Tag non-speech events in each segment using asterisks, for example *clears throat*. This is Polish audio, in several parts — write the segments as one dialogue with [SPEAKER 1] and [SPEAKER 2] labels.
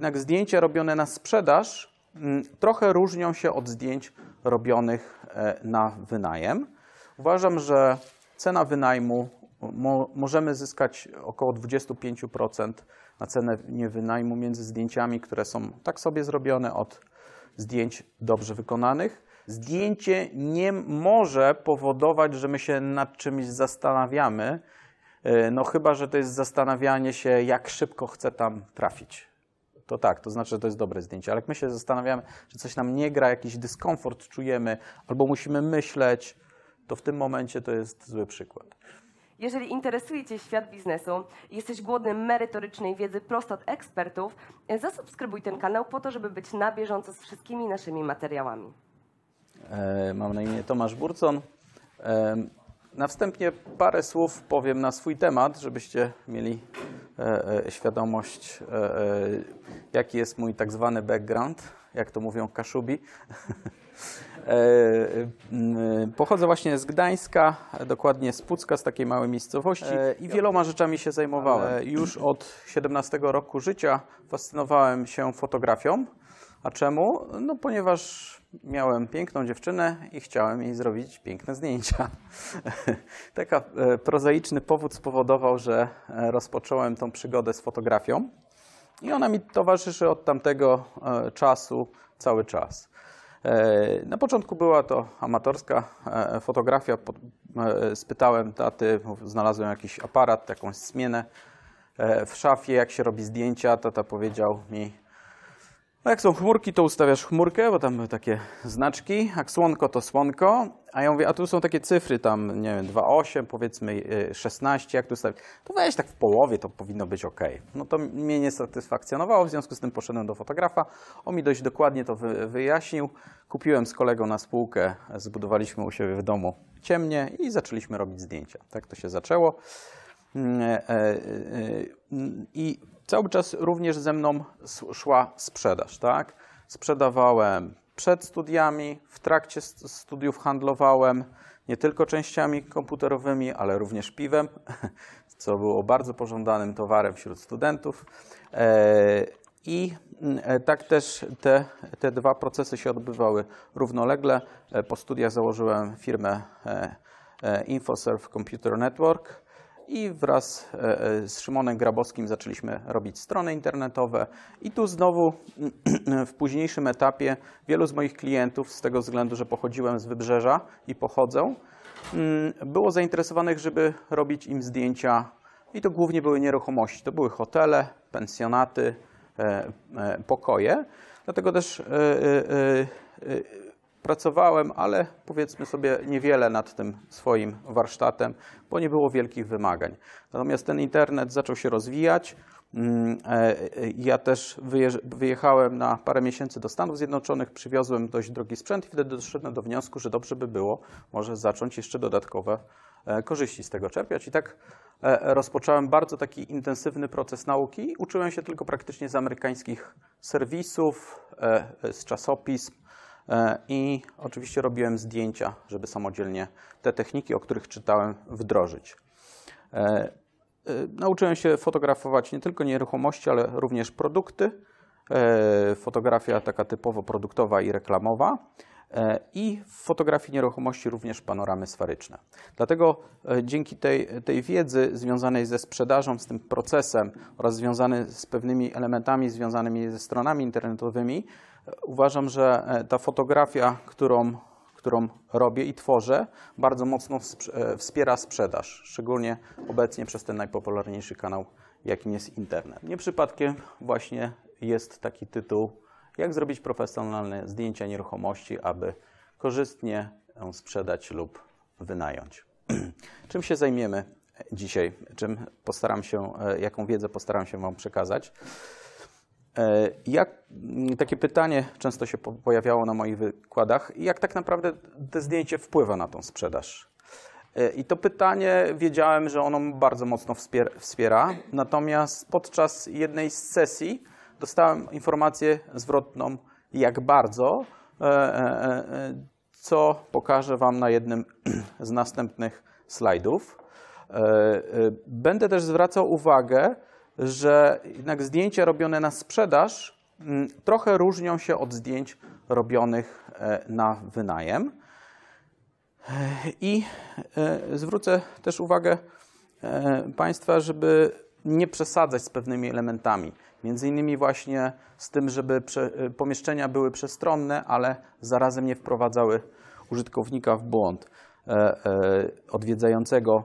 [SPEAKER 1] Jednak zdjęcia robione na sprzedaż mm, trochę różnią się od zdjęć robionych e, na wynajem. Uważam, że cena wynajmu mo, możemy zyskać około 25% na cenę wynajmu między zdjęciami, które są tak sobie zrobione od zdjęć dobrze wykonanych. Zdjęcie nie może powodować, że my się nad czymś zastanawiamy, e, no chyba, że to jest zastanawianie się, jak szybko chcę tam trafić. To tak, to znaczy, że to jest dobre zdjęcie. Ale jak my się zastanawiamy, że coś nam nie gra, jakiś dyskomfort czujemy, albo musimy myśleć, to w tym momencie to jest zły przykład.
[SPEAKER 2] Jeżeli interesuje Cię świat biznesu i jesteś głodny merytorycznej wiedzy prosto od ekspertów, zasubskrybuj ten kanał po to, żeby być na bieżąco z wszystkimi naszymi materiałami.
[SPEAKER 1] E, Mam na imię Tomasz Burcon. E, Na wstępie parę słów powiem na swój temat, żebyście mieli e, e, świadomość, e, e, jaki jest mój tak zwany background, jak to mówią Kaszubi. *laughs* E, m, Pochodzę właśnie z Gdańska, dokładnie z Pucka, z takiej małej miejscowości E, i wieloma rzeczami się zajmowałem. Już od 17 roku życia fascynowałem się fotografią. A czemu? No ponieważ miałem piękną dziewczynę i chciałem jej zrobić piękne zdjęcia. *laughs* Taki prozaiczny powód spowodował, że e, rozpocząłem tą przygodę z fotografią i ona mi towarzyszy od tamtego e, czasu cały czas. E, Na początku była to amatorska e, fotografia. E, Spytałem taty, znalazłem jakiś aparat, jakąś zmienę e, w szafie, jak się robi zdjęcia. Tata powiedział mi, no jak są chmurki, to ustawiasz chmurkę, bo tam były takie znaczki, jak słonko, to słonko. A ja mówię, a tu są takie cyfry, tam, nie wiem, 2,8, powiedzmy y, 16, jak tu ustawić? To weź tak w połowie, to powinno być ok. No to mnie nie satysfakcjonowało, w związku z tym poszedłem do fotografa. On mi dość dokładnie to wy, wyjaśnił. Kupiłem z kolegą na spółkę, zbudowaliśmy u siebie w domu ciemnie i zaczęliśmy robić zdjęcia. Tak to się zaczęło. Mm, e, e, e, I cały czas również ze mną szła sprzedaż, tak? Sprzedawałem przed studiami, w trakcie st- studiów handlowałem nie tylko częściami komputerowymi, ale również piwem, *laughs* co było bardzo pożądanym towarem wśród studentów. E, I e, tak też te, te dwa procesy się odbywały równolegle. E, Po studiach założyłem firmę InfoServe Computer Network i wraz e, e, z Szymonem Grabowskim zaczęliśmy robić strony internetowe. I tu znowu *clears throat* w późniejszym etapie wielu z moich klientów, z tego względu, że pochodziłem z wybrzeża i pochodzę, mm, było zainteresowanych, żeby robić im zdjęcia. I to głównie były nieruchomości. To były hotele, pensjonaty, e, pokoje. Dlatego też Pracowałem, ale powiedzmy sobie niewiele nad tym swoim warsztatem, bo nie było wielkich wymagań. Natomiast ten internet zaczął się rozwijać. Mm, e, e, Ja też wyjechałem na parę miesięcy do Stanów Zjednoczonych, przywiozłem dość drogi sprzęt i wtedy doszedłem do wniosku, że dobrze by było może zacząć jeszcze dodatkowe e, korzyści z tego czerpiać. I tak rozpocząłem bardzo taki intensywny proces nauki. Uczyłem się tylko praktycznie z amerykańskich serwisów, z czasopism, I oczywiście robiłem zdjęcia, żeby samodzielnie te techniki, o których czytałem, wdrożyć. E, e, Nauczyłem się fotografować nie tylko nieruchomości, ale również produkty. E, Fotografia taka typowo produktowa i reklamowa. E, I w fotografii nieruchomości również panoramy sferyczne. Dlatego e, dzięki tej, tej wiedzy związanej ze sprzedażą, z tym procesem oraz związanej z pewnymi elementami związanymi ze stronami internetowymi, e, uważam, że e, ta fotografia, którą, którą robię i tworzę, bardzo mocno e, wspiera sprzedaż, szczególnie obecnie przez ten najpopularniejszy kanał, jakim jest internet. Nie przypadkiem właśnie jest taki tytuł jak zrobić profesjonalne zdjęcia nieruchomości, aby korzystnie sprzedać lub wynająć. *clears throat* Czym się zajmiemy dzisiaj? Czym postaram się, e, jaką wiedzę postaram się Wam przekazać? E, Jak, m, takie pytanie często się po- pojawiało na moich wykładach, jak tak naprawdę to zdjęcie wpływa na tą sprzedaż? E, I to pytanie wiedziałem, że ono bardzo mocno wspier- wspiera, natomiast podczas jednej z sesji dostałem informację zwrotną, jak bardzo, e, co pokażę Wam na jednym *clears throat* z następnych slajdów. Będę też zwracał uwagę że jednak zdjęcia robione na sprzedaż mm, trochę różnią się od zdjęć robionych e, na wynajem. E, I e, zwrócę też uwagę Państwa, żeby nie przesadzać z pewnymi elementami. Między innymi właśnie z tym, żeby pomieszczenia były przestronne, ale zarazem nie wprowadzały użytkownika w błąd odwiedzającego,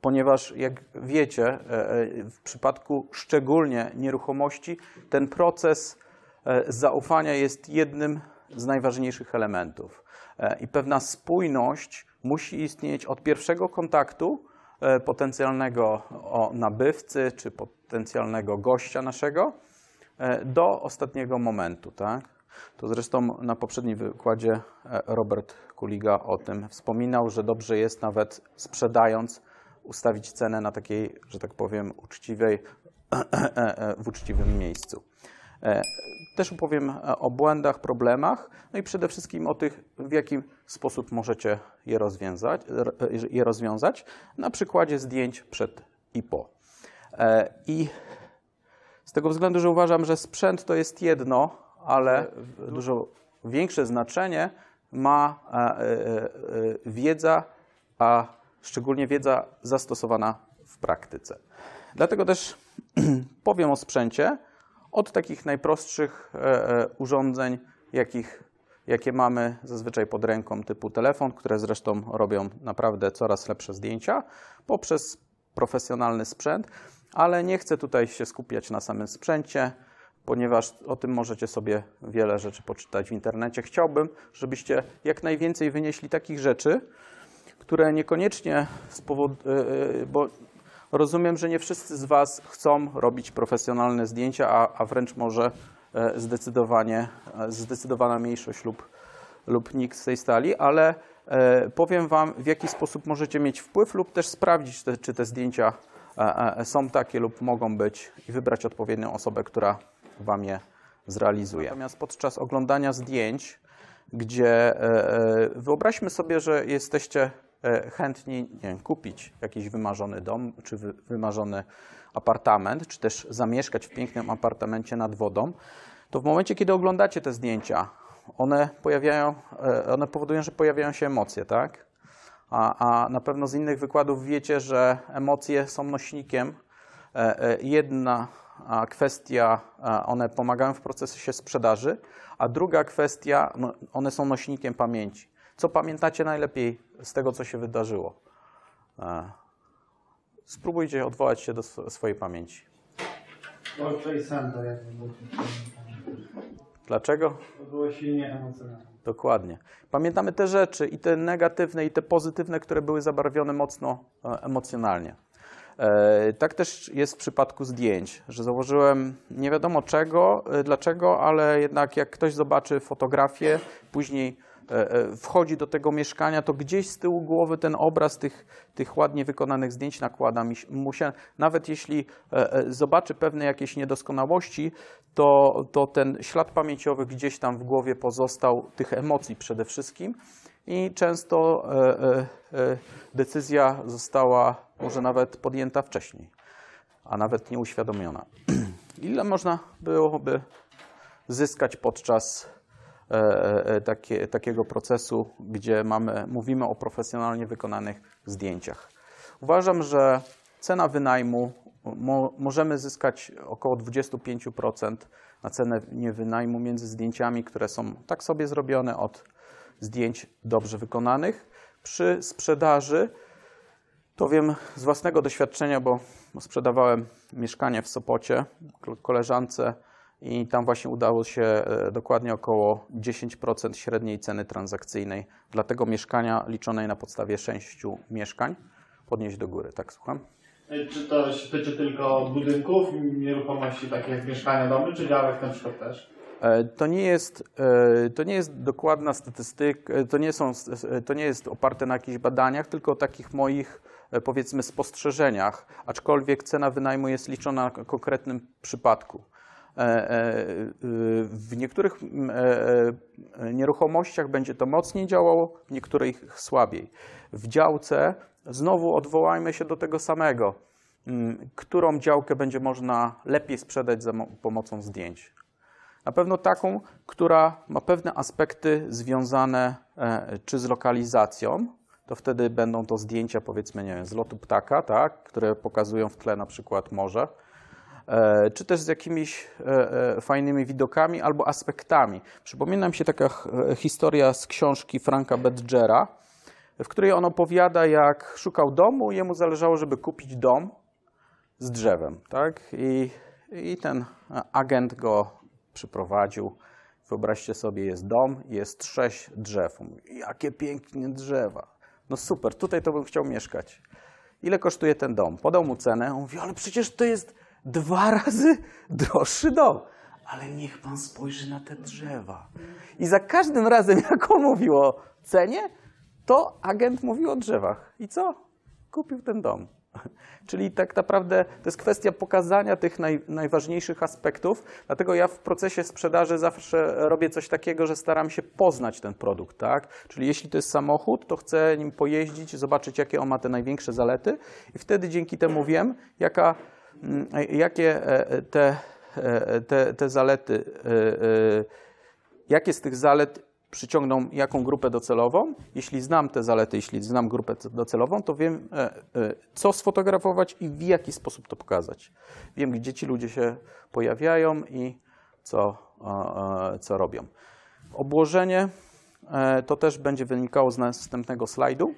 [SPEAKER 1] ponieważ jak wiecie, e, e, w przypadku szczególnie nieruchomości, ten proces e, zaufania jest jednym z najważniejszych elementów. I pewna spójność musi istnieć od pierwszego kontaktu potencjalnego nabywcy czy potencjalnego gościa naszego do ostatniego momentu. Tak? To zresztą na poprzednim wykładzie Robert Kuliga o tym wspominał, że dobrze jest nawet sprzedając ustawić cenę na takiej, że tak powiem, uczciwej, *clears throat* w uczciwym miejscu. E, Też opowiem o błędach, problemach, no i przede wszystkim o tych, w jaki sposób możecie je rozwiązać, je rozwiązać na przykładzie zdjęć przed i po. E, I z tego względu, że uważam, że sprzęt to jest jedno, ale dużo większe znaczenie ma e, wiedza, a szczególnie wiedza zastosowana w praktyce. Dlatego też *clears throat* powiem o sprzęcie od takich najprostszych e, e, urządzeń, jakich, jakie mamy zazwyczaj pod ręką, typu telefon, które zresztą robią naprawdę coraz lepsze zdjęcia, poprzez profesjonalny sprzęt, ale nie chcę tutaj się skupiać na samym sprzęcie, ponieważ o tym możecie sobie wiele rzeczy poczytać w internecie. Chciałbym, żebyście jak najwięcej wynieśli takich rzeczy, które niekoniecznie z powodu, e, bo rozumiem, że nie wszyscy z Was chcą robić profesjonalne zdjęcia, a, a wręcz może e, zdecydowanie, e, zdecydowana mniejszość lub, lub nikt z tej stali, ale e, powiem Wam, w jaki sposób możecie mieć wpływ lub też sprawdzić, te, czy te zdjęcia e, e, są takie lub mogą być i wybrać odpowiednią osobę, która Wam je zrealizuje. Natomiast podczas oglądania zdjęć, gdzie e, e, wyobraźmy sobie, że jesteście e, chętni nie wiem, kupić jakiś wymarzony dom, czy wy, wymarzony apartament, czy też zamieszkać w pięknym apartamencie nad wodą, to w momencie, kiedy oglądacie te zdjęcia, one, pojawiają, e, one powodują, że pojawiają się emocje, tak? A, a na pewno z innych wykładów wiecie, że emocje są nośnikiem. E, e, Jedna kwestia, one pomagają w procesie sprzedaży, a druga kwestia, no, one są nośnikiem pamięci. Co pamiętacie najlepiej z tego, co się wydarzyło? E, Spróbujcie odwołać się do sw- swojej pamięci. Dlaczego?
[SPEAKER 3] To było silnie emocjonalne.
[SPEAKER 1] Dokładnie. Pamiętamy te rzeczy, i te negatywne, i te pozytywne, które były zabarwione mocno e, emocjonalnie. E, Tak też jest w przypadku zdjęć, że założyłem nie wiadomo czego, dlaczego, ale jednak jak ktoś zobaczy fotografię, później wchodzi do tego mieszkania, to gdzieś z tyłu głowy ten obraz tych, tych ładnie wykonanych zdjęć nakłada mu się. Nawet jeśli e, e, zobaczy pewne jakieś niedoskonałości, to, to ten ślad pamięciowy gdzieś tam w głowie pozostał, tych emocji przede wszystkim. I często e, e, e, decyzja została może nawet podjęta wcześniej, a nawet nieuświadomiona. *clears throat* Ile można byłoby zyskać podczas e, e, takie, takiego procesu, gdzie mamy, mówimy o profesjonalnie wykonanych zdjęciach? Uważam, że cena wynajmu mo, możemy zyskać około 25% na cenę wynajmu między zdjęciami, które są tak sobie zrobione od zdjęć dobrze wykonanych. Przy sprzedaży to wiem z własnego doświadczenia, bo sprzedawałem mieszkanie w Sopocie ko- koleżance i tam właśnie udało się e, dokładnie około 10% średniej ceny transakcyjnej dla tego mieszkania liczonej na podstawie 6 mieszkań podnieść do góry. Tak, słucham?
[SPEAKER 3] E, Czy to się tyczy tylko budynków, nieruchomości takich jak mieszkania, domy, czy działek na przykład też?
[SPEAKER 1] E, To nie jest, to nie jest dokładna statystyka, to nie, są, to nie jest oparte na jakichś badaniach, tylko takich moich, powiedzmy, spostrzeżeniach, aczkolwiek cena wynajmu jest liczona na konkretnym przypadku. E, e, W niektórych m, e, nieruchomościach będzie to mocniej działało, w niektórych słabiej. W działce znowu odwołajmy się do tego samego. mm, którą działkę będzie można lepiej sprzedać za mo- pomocą zdjęć. Na pewno taką, która ma pewne aspekty związane czy z lokalizacją, to wtedy będą to zdjęcia powiedzmy, nie wiem, z lotu ptaka, tak, które pokazują w tle na przykład morze, czy też z jakimiś e, e, fajnymi widokami albo aspektami. Przypomina mi się taka e, historia z książki Franka Bedgera, w której on opowiada, jak szukał domu jemu zależało, żeby kupić dom z drzewem, tak? I, i ten agent go przyprowadził. Wyobraźcie sobie, jest dom, jest sześć drzew. Mówi, Jakie pięknie drzewa. No super, tutaj to bym chciał mieszkać. Ile kosztuje ten dom? Podał mu cenę. On mówi, ale przecież to jest dwa razy droższy dom. Ale niech pan spojrzy na te drzewa. I za każdym razem, *laughs* jak on mówił o cenie, to agent mówił o drzewach. I co? Kupił ten dom. *laughs* Czyli tak naprawdę to jest kwestia pokazania tych naj, najważniejszych aspektów. Dlatego ja w procesie sprzedaży zawsze robię coś takiego, że staram się poznać ten produkt. Tak? Czyli jeśli to jest samochód, to chcę nim pojeździć, zobaczyć, jakie on ma te największe zalety, i wtedy dzięki temu wiem, jaka, jakie e, te, e, te, te zalety, e, e, jakie z tych zalet przyciągną jaką grupę docelową. Jeśli znam te zalety, jeśli znam grupę docelową, to wiem, e, e, co sfotografować i w jaki sposób to pokazać. Wiem, gdzie ci ludzie się pojawiają i co, e, e, co robią. Obłożenie e, to też będzie wynikało z następnego slajdu.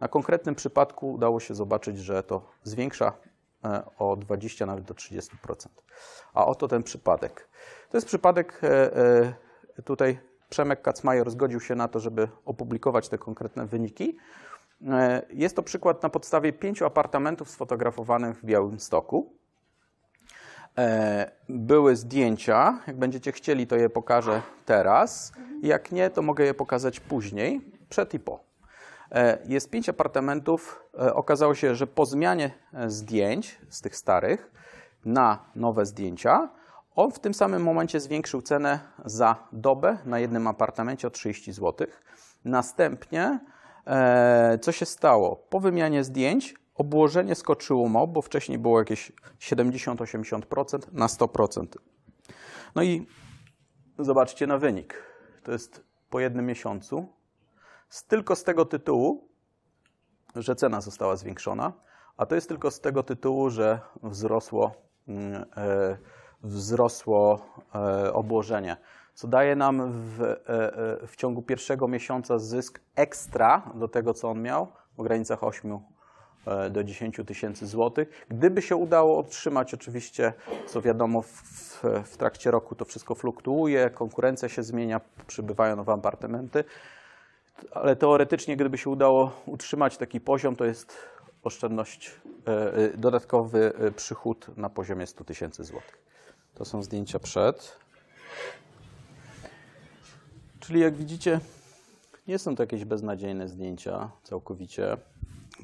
[SPEAKER 1] Na konkretnym przypadku udało się zobaczyć, że to zwiększa e, o 20 nawet do 30%. A oto ten przypadek. To jest przypadek, e, e, tutaj Przemek Kacmajor zgodził się na to, żeby opublikować te konkretne wyniki. Jest to przykład na podstawie pięciu apartamentów sfotografowanych w Białymstoku. E, Były zdjęcia. Jak będziecie chcieli, to je pokażę teraz. Jak nie, to mogę je pokazać później, przed i po. E, Jest pięć apartamentów. E, Okazało się, że po zmianie e, zdjęć z tych starych na nowe zdjęcia, on w tym samym momencie zwiększył cenę za dobę na jednym apartamencie o 30 zł. Następnie, co się stało? Po wymianie zdjęć obłożenie skoczyło mob, bo wcześniej było jakieś 70-80% na 100%. No i zobaczcie na wynik. To jest po jednym miesiącu. Z, tylko z tego tytułu, że cena została zwiększona, a to jest tylko z tego tytułu, że wzrosło, mm, e, wzrosło e, obłożenie, co daje nam w, e, e, w ciągu pierwszego miesiąca zysk ekstra do tego, co on miał, w granicach 8 e, do 10 tysięcy złotych. Gdyby się udało otrzymać, oczywiście, co wiadomo, w, w, w trakcie roku to wszystko fluktuuje, konkurencja się zmienia, przybywają nowe apartamenty, ale teoretycznie, gdyby się udało utrzymać taki poziom, to jest oszczędność, e, e, dodatkowy e, przychód na poziomie 100 tysięcy złotych. To są zdjęcia przed. Czyli jak widzicie, nie są to jakieś beznadziejne zdjęcia całkowicie.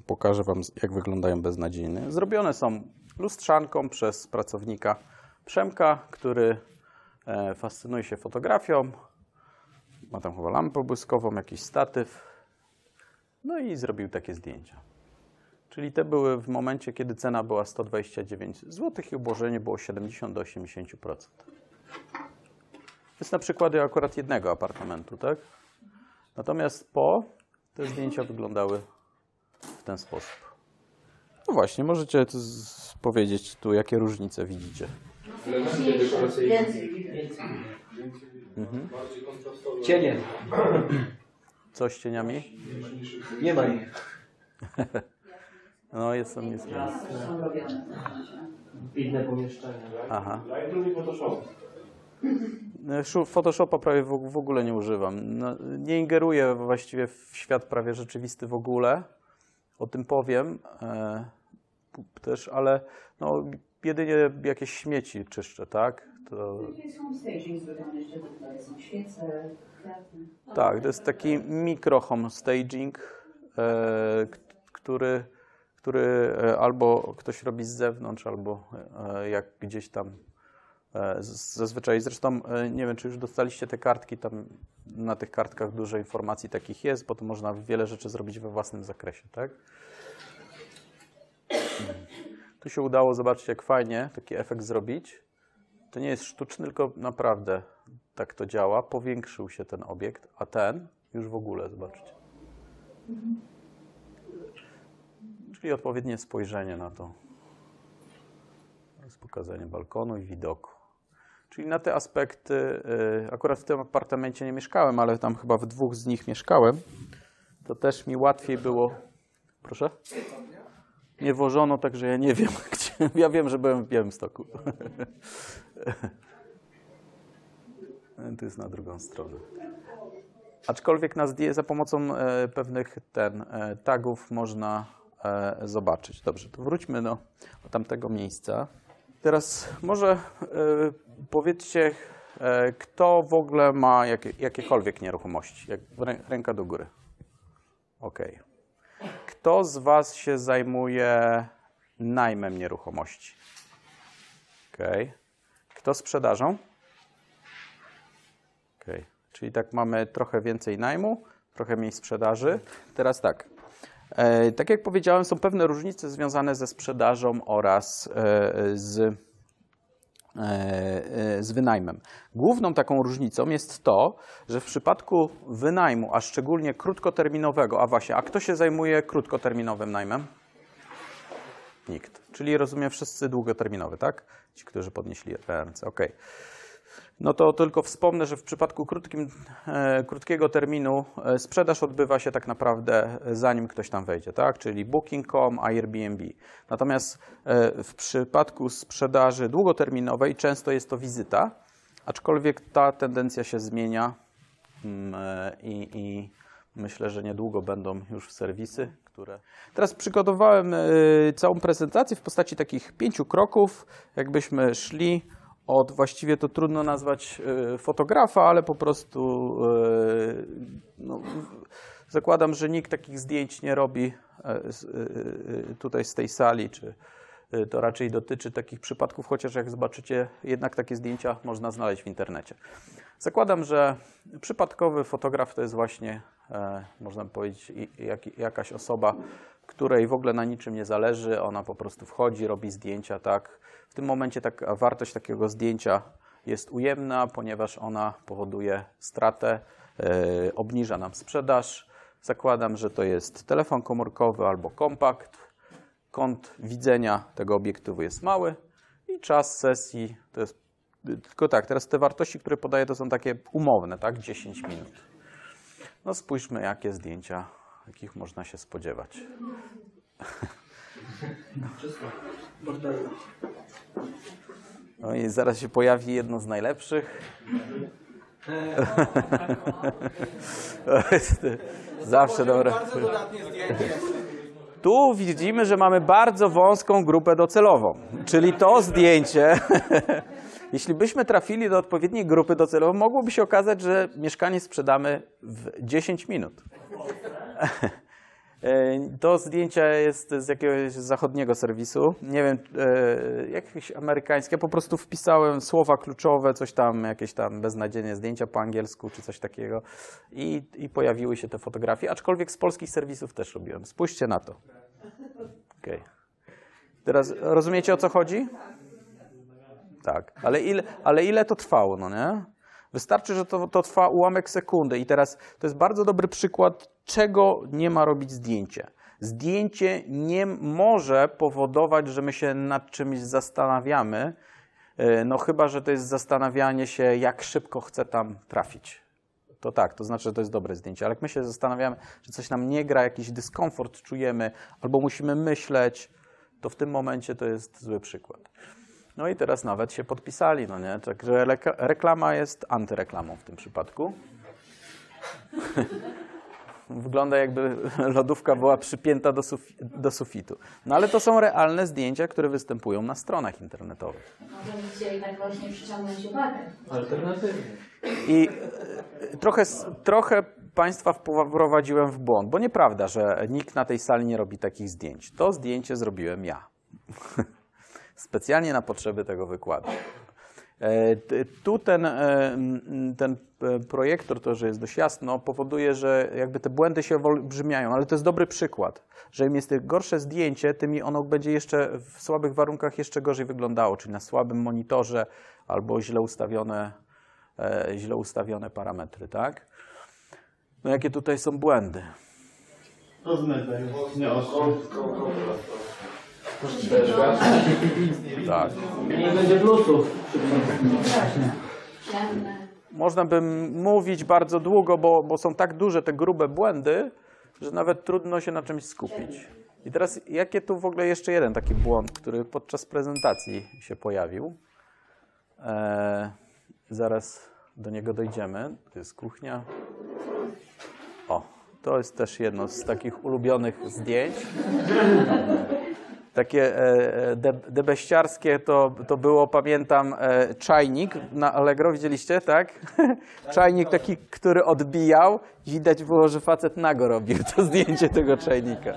[SPEAKER 1] Pokażę Wam, jak wyglądają beznadziejne. Zrobione są lustrzanką przez pracownika Przemka, który fascynuje się fotografią. Ma tam chyba lampę błyskową, jakiś statyw. No i zrobił takie zdjęcia. Czyli te były w momencie, kiedy cena była 129 zł i obłożenie było 70 do 80%. To jest na przykłady akurat jednego apartamentu, tak? Natomiast po te zdjęcia wyglądały w ten sposób. No właśnie, możecie powiedzieć tu, jakie różnice widzicie.
[SPEAKER 4] Cienie.
[SPEAKER 1] Co z cieniami?
[SPEAKER 4] Nie ma ich. *laughs*
[SPEAKER 1] No, jest są jest.
[SPEAKER 4] Inne pomieszczenia.
[SPEAKER 1] Aha.
[SPEAKER 3] I Photoshop.
[SPEAKER 1] Szu- Photoshopa prawie w, ogóle nie używam. No, nie ingeruję właściwie w świat prawie rzeczywisty w ogóle. O tym powiem e, też, ale no, jedynie jakieś śmieci czyszczę, tak? To,
[SPEAKER 5] homestaging
[SPEAKER 1] tak, to jest taki mikro home staging, e, który, który e, albo ktoś robi z zewnątrz, albo e, jak gdzieś tam e, zazwyczaj. Zresztą nie wiem, czy już dostaliście te kartki, tam na tych kartkach dużo informacji takich jest, bo to można wiele rzeczy zrobić we własnym zakresie, tak? Tu się udało, zobaczcie jak fajnie taki efekt zrobić. To nie jest sztuczny, tylko naprawdę tak to działa. Powiększył się ten obiekt, a ten już w ogóle, zobaczcie. Czyli odpowiednie spojrzenie na to. Jest pokazanie balkonu i widoku. Czyli na te aspekty, y, akurat w tym apartamencie nie mieszkałem, ale tam chyba w dwóch z nich mieszkałem, to też mi łatwiej było. Proszę? Nie wożono, także ja nie wiem. *laughs* *laughs* Ja wiem, że byłem w Białymstoku. *laughs* To jest na drugą stronę. Aczkolwiek na zdję za pomocą e, pewnych ten, e, tagów można e, zobaczyć. Dobrze, to wróćmy do, do tamtego miejsca. Teraz może powiedzcie, kto w ogóle ma jakie, jakiekolwiek nieruchomości? Ręka do góry. Okej. Kto z Was się zajmuje najmem nieruchomości? Okej. Kto sprzedażą? Okej. Czyli tak mamy trochę więcej najmu, trochę mniej sprzedaży. Teraz tak. E, tak jak powiedziałem, są pewne różnice związane ze sprzedażą oraz e, z, e, e, z wynajmem. Główną taką różnicą jest to, że w przypadku wynajmu, a szczególnie krótkoterminowego, a właśnie, a kto się zajmuje krótkoterminowym najmem? Nikt. Czyli rozumiem wszyscy długoterminowy, tak? Ci, którzy podnieśli ręce. Okej. No to tylko wspomnę, że w przypadku krótkim, e, krótkiego terminu e, sprzedaż odbywa się tak naprawdę e, zanim ktoś tam wejdzie, tak? Czyli Booking.com, Airbnb. Natomiast e, w przypadku sprzedaży długoterminowej często jest to wizyta, aczkolwiek ta tendencja się zmienia mm, e, i, i myślę, że niedługo będą już serwisy, które. Teraz przygotowałem e, całą prezentację w postaci takich pięciu kroków, jakbyśmy szli od właściwie to trudno nazwać e, fotografa, ale po prostu e, no, zakładam, że nikt takich zdjęć nie robi e, tutaj z tej sali, czy to raczej dotyczy takich przypadków, chociaż jak zobaczycie, jednak takie zdjęcia można znaleźć w internecie. Zakładam, że przypadkowy fotograf to jest właśnie, można powiedzieć, jak, jakaś osoba, której w ogóle na niczym nie zależy, ona po prostu wchodzi, robi zdjęcia, tak. W tym momencie taka wartość takiego zdjęcia jest ujemna, ponieważ ona powoduje stratę, e, obniża nam sprzedaż. Zakładam, że to jest telefon komórkowy albo kompakt. Kąt widzenia tego obiektywu jest mały i czas sesji to jest tylko tak, teraz te wartości, które podaję, to są takie umowne, tak? 10 minut. No spójrzmy, jakie zdjęcia, jakich można się spodziewać.
[SPEAKER 4] Bordelu.
[SPEAKER 1] No i zaraz się pojawi jedno z najlepszych. *laughs* Zawsze dobre. Tu widzimy, że mamy bardzo wąską grupę docelową, czyli to zdjęcie. *laughs* Jeśli byśmy trafili do odpowiedniej grupy docelowej, mogłoby się okazać, że mieszkanie sprzedamy w 10 minut. *laughs* E, To zdjęcie jest z jakiegoś zachodniego serwisu. Nie wiem, e, jakieś amerykańskie. Po prostu wpisałem słowa kluczowe, coś tam, jakieś tam beznadziejne zdjęcia po angielsku czy coś takiego i, i pojawiły się te fotografie. Aczkolwiek z polskich serwisów też robiłem. Spójrzcie na to. Okej. Teraz rozumiecie o co chodzi? Tak, ale ile, ale ile to trwało, no nie? Wystarczy, że to, to trwa ułamek sekundy i teraz to jest bardzo dobry przykład, czego nie ma robić zdjęcie. Zdjęcie nie może powodować, że my się nad czymś zastanawiamy, e, no chyba, że to jest zastanawianie się, jak szybko chcę tam trafić. To tak, to znaczy, że to jest dobre zdjęcie, ale jak my się zastanawiamy, że coś nam nie gra, jakiś dyskomfort czujemy, albo musimy myśleć, to w tym momencie to jest zły przykład. No i teraz nawet się podpisali, no nie? Także reklama jest antyreklamą w tym przypadku. *laughs* Wygląda jakby lodówka była przypięta do, sufi- do sufitu. No ale to są realne zdjęcia, które występują na stronach internetowych.
[SPEAKER 5] Możemy dzisiaj tak właśnie przyciągnąć uwagę.
[SPEAKER 4] Alternatywnie.
[SPEAKER 1] I e, trochę, trochę Państwa wprowadziłem w błąd, bo nieprawda, że nikt na tej sali nie robi takich zdjęć. To zdjęcie zrobiłem ja. *laughs* Specjalnie na potrzeby tego wykładu. E, Tu ten, e, ten e, projektor, to, że jest dość jasno, powoduje, że jakby te błędy się olbrzymiają, ale to jest dobry przykład, że im jest gorsze zdjęcie, tym ono będzie jeszcze w słabych warunkach jeszcze gorzej wyglądało, czyli na słabym monitorze albo źle ustawione, źle ustawione parametry, tak? No jakie tutaj są błędy?
[SPEAKER 3] Rozmyte nie ostre.
[SPEAKER 1] Tak.
[SPEAKER 4] Nie będzie plusów.
[SPEAKER 1] Można by mówić bardzo długo, bo, bo są tak duże te grube błędy, że nawet trudno się na czymś skupić. I teraz, jakie tu w ogóle jeszcze jeden taki błąd, który podczas prezentacji się pojawił? E, zaraz do niego dojdziemy. To jest kuchnia. O, to jest też jedno z takich ulubionych zdjęć. Takie e, de, debeściarskie to, to było, pamiętam, e, czajnik na Allegro, widzieliście, tak? *laughs* czajnik taki, który odbijał. Widać było, że facet nago robił to zdjęcie tego czajnika.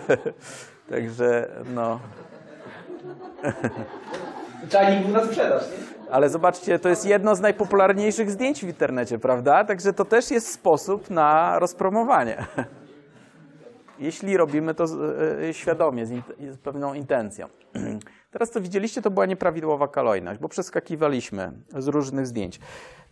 [SPEAKER 1] *laughs* Także, no. *laughs*
[SPEAKER 4] Czajnik był na sprzedaż, nie?
[SPEAKER 1] Ale zobaczcie, to jest jedno z najpopularniejszych zdjęć w internecie, prawda? Także to też jest sposób na rozpromowanie. Jeśli robimy to z, e, świadomie, z, z pewną intencją. *clears throat* Teraz co widzieliście, to była nieprawidłowa kolejność, bo przeskakiwaliśmy z różnych zdjęć.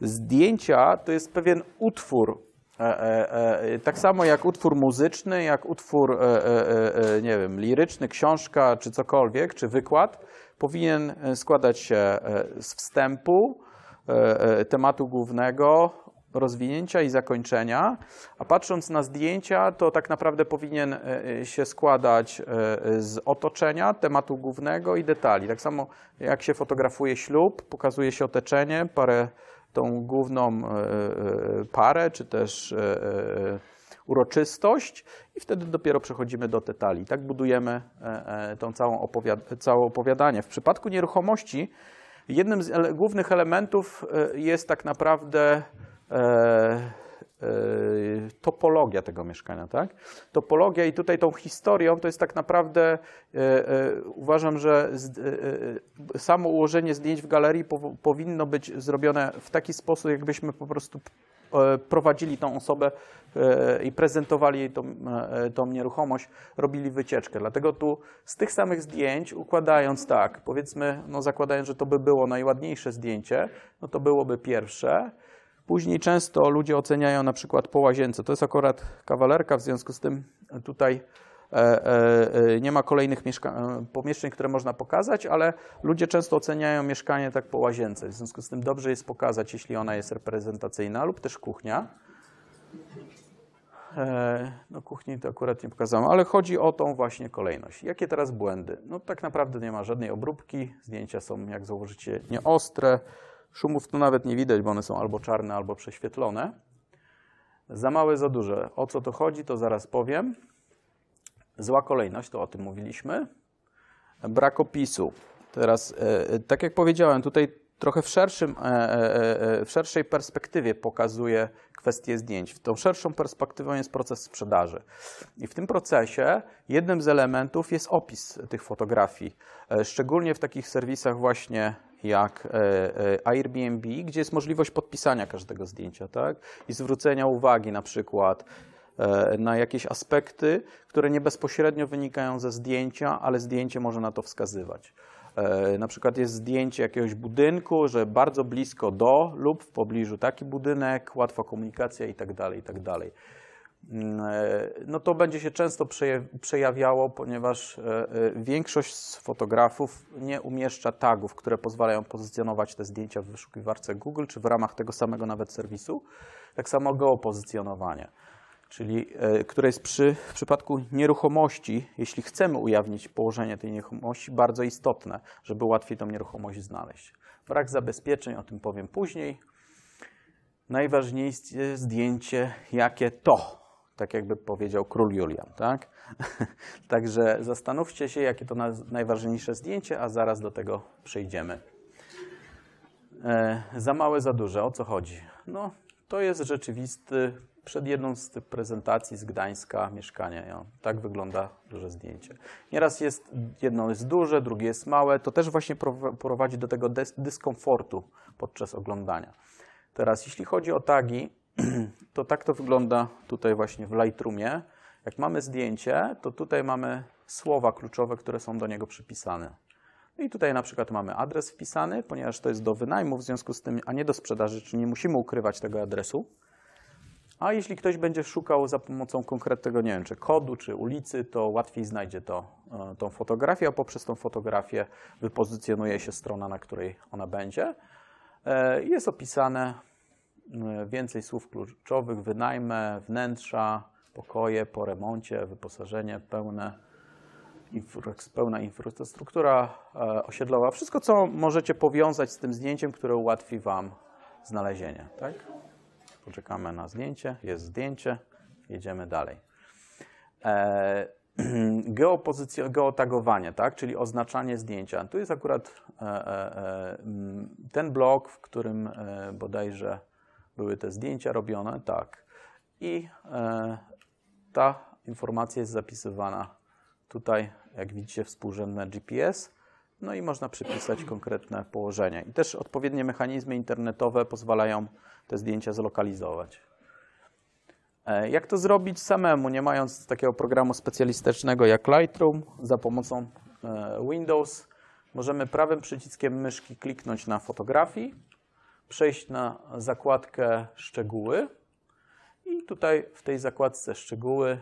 [SPEAKER 1] Zdjęcia to jest pewien utwór, e, e, e, tak samo jak utwór muzyczny, jak utwór, e, e, e, nie wiem, liryczny, książka czy cokolwiek, czy wykład, powinien e, składać się e, z wstępu, e, e, tematu głównego, rozwinięcia i zakończenia, a patrząc na zdjęcia, to tak naprawdę powinien e, e, się składać e, z otoczenia, tematu głównego i detali. Tak samo jak się fotografuje ślub, pokazuje się otoczenie, parę, tą główną parę, czy też uroczystość i wtedy dopiero przechodzimy do detali. Tak budujemy tą całą opowiad- całe opowiadanie. W przypadku nieruchomości jednym z ele- głównych elementów jest tak naprawdę topologia tego mieszkania, tak? Topologia i tutaj tą historią to jest tak naprawdę, e, e, uważam, że z, e, e, samo ułożenie zdjęć w galerii powo- powinno być zrobione w taki sposób, jakbyśmy po prostu e, prowadzili tą osobę e, i prezentowali jej tą, e, tą nieruchomość, robili wycieczkę. Dlatego tu z tych samych zdjęć, układając tak, powiedzmy, no zakładając, że to by było najładniejsze zdjęcie, no to byłoby pierwsze. Później często ludzie oceniają na przykład po łazience. To jest akurat kawalerka, w związku z tym tutaj e, e, e, nie ma kolejnych pomieszczeń, które można pokazać, ale ludzie często oceniają mieszkanie tak po łazience. W związku z tym dobrze jest pokazać, jeśli ona jest reprezentacyjna lub też kuchnia. No kuchni to akurat nie pokazałem, ale chodzi o tą właśnie kolejność. Jakie teraz błędy? No tak naprawdę nie ma żadnej obróbki, zdjęcia są, jak zauważycie, nieostre, szumów tu nawet nie widać, bo one są albo czarne, albo prześwietlone. Za małe, za duże. O co to chodzi, to zaraz powiem. Zła kolejność, to o tym mówiliśmy. Brak opisu. Teraz, e, e, tak jak powiedziałem, tutaj trochę w, szerszym, e, w szerszej perspektywie pokazuję kwestię zdjęć. Tą szerszą perspektywą jest proces sprzedaży. I w tym procesie jednym z elementów jest opis tych fotografii. Szczególnie w takich serwisach właśnie jak e, e, Airbnb, gdzie jest możliwość podpisania każdego zdjęcia, tak? I zwrócenia uwagi na przykład e, na jakieś aspekty, które nie bezpośrednio wynikają ze zdjęcia, ale zdjęcie może na to wskazywać. Na przykład jest zdjęcie jakiegoś budynku, że bardzo blisko do lub w pobliżu taki budynek, łatwa komunikacja itd. itd. Mm, e, No to będzie się często przeja- przejawiało, ponieważ e, e, większość z fotografów nie umieszcza tagów, które pozwalają pozycjonować te zdjęcia w wyszukiwarce Google, czy w ramach tego samego nawet serwisu. Tak samo geopozycjonowanie czyli które jest przy, w przypadku nieruchomości, jeśli chcemy ujawnić położenie tej nieruchomości, bardzo istotne, żeby łatwiej tą nieruchomość znaleźć. Brak zabezpieczeń, o tym powiem później. Najważniejsze zdjęcie, jakie to, tak jakby powiedział król Julian, tak? *laughs* Także zastanówcie się, jakie to na- najważniejsze zdjęcie, a zaraz do tego przejdziemy. E, za małe, za duże. O co chodzi? No, To jest rzeczywisty, przed jedną z tych prezentacji z Gdańska mieszkanie. Ja, tak wygląda duże zdjęcie. Nieraz jest, jedno jest duże, drugie jest małe. To też właśnie prowa- prowadzi do tego dys- dyskomfortu podczas oglądania. Teraz, jeśli chodzi o tagi, *clears throat* to tak to wygląda tutaj właśnie w Lightroomie. Jak mamy zdjęcie, to tutaj mamy słowa kluczowe, które są do niego przypisane. No i tutaj na przykład mamy adres wpisany, ponieważ to jest do wynajmu, w związku z tym, a nie do sprzedaży, czyli nie musimy ukrywać tego adresu. A jeśli ktoś będzie szukał za pomocą konkretnego, nie wiem, czy kodu, czy ulicy, to łatwiej znajdzie to, e, tą fotografię, a poprzez tą fotografię wypozycjonuje się strona, na której ona będzie. E, Jest opisane więcej słów kluczowych, wynajmę, wnętrza, pokoje po remoncie, wyposażenie pełne, infra- pełna infrastruktura e, osiedlowa. Wszystko, co możecie powiązać z tym zdjęciem, które ułatwi Wam znalezienie. Tak? Poczekamy na zdjęcie. Jest zdjęcie. Jedziemy dalej. E, *clears throat* geotagowanie, tak? czyli oznaczanie zdjęcia. Tu jest akurat e, e, e, ten blok, w którym e, bodajże były te zdjęcia robione. Tak. I e, ta informacja jest zapisywana tutaj, jak widzicie, współrzędne GPS. No i można przypisać konkretne położenie. I też odpowiednie mechanizmy internetowe pozwalają te zdjęcia zlokalizować. E, Jak to zrobić samemu, nie mając takiego programu specjalistycznego jak Lightroom? Za pomocą e, Windows możemy prawym przyciskiem myszki kliknąć na fotografii, przejść na zakładkę szczegóły i tutaj w tej zakładce szczegóły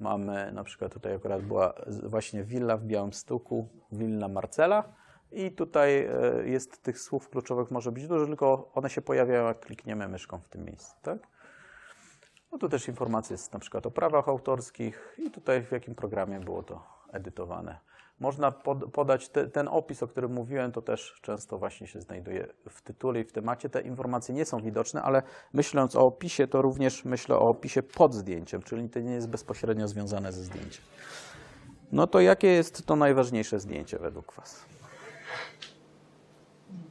[SPEAKER 1] mamy, na przykład tutaj akurat była właśnie willa w Białymstoku, willa Marcela i tutaj e, jest tych słów kluczowych może być dużo, tylko one się pojawiają jak klikniemy myszką w tym miejscu, tak? No tu też informacja jest na przykład o prawach autorskich i tutaj w jakim programie było to edytowane. Można pod, podać te, ten opis, o którym mówiłem, to też często właśnie się znajduje w tytule i w temacie. Te informacje nie są widoczne, ale myśląc o opisie, to również myślę o opisie pod zdjęciem, czyli to nie jest bezpośrednio związane ze zdjęciem. No to jakie jest to najważniejsze zdjęcie według Was?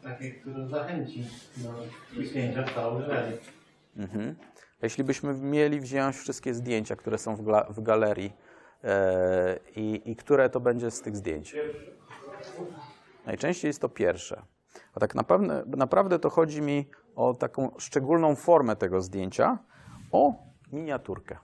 [SPEAKER 3] Takie, które zachęci do kliknięcia w całą galerię.
[SPEAKER 1] Mhm. Jeśli byśmy mieli wziąć wszystkie zdjęcia, które są w, galerii i, i które to będzie z tych zdjęć? Najczęściej jest to pierwsze. A tak naprawdę, naprawdę to chodzi mi o taką szczególną formę tego zdjęcia, o miniaturkę.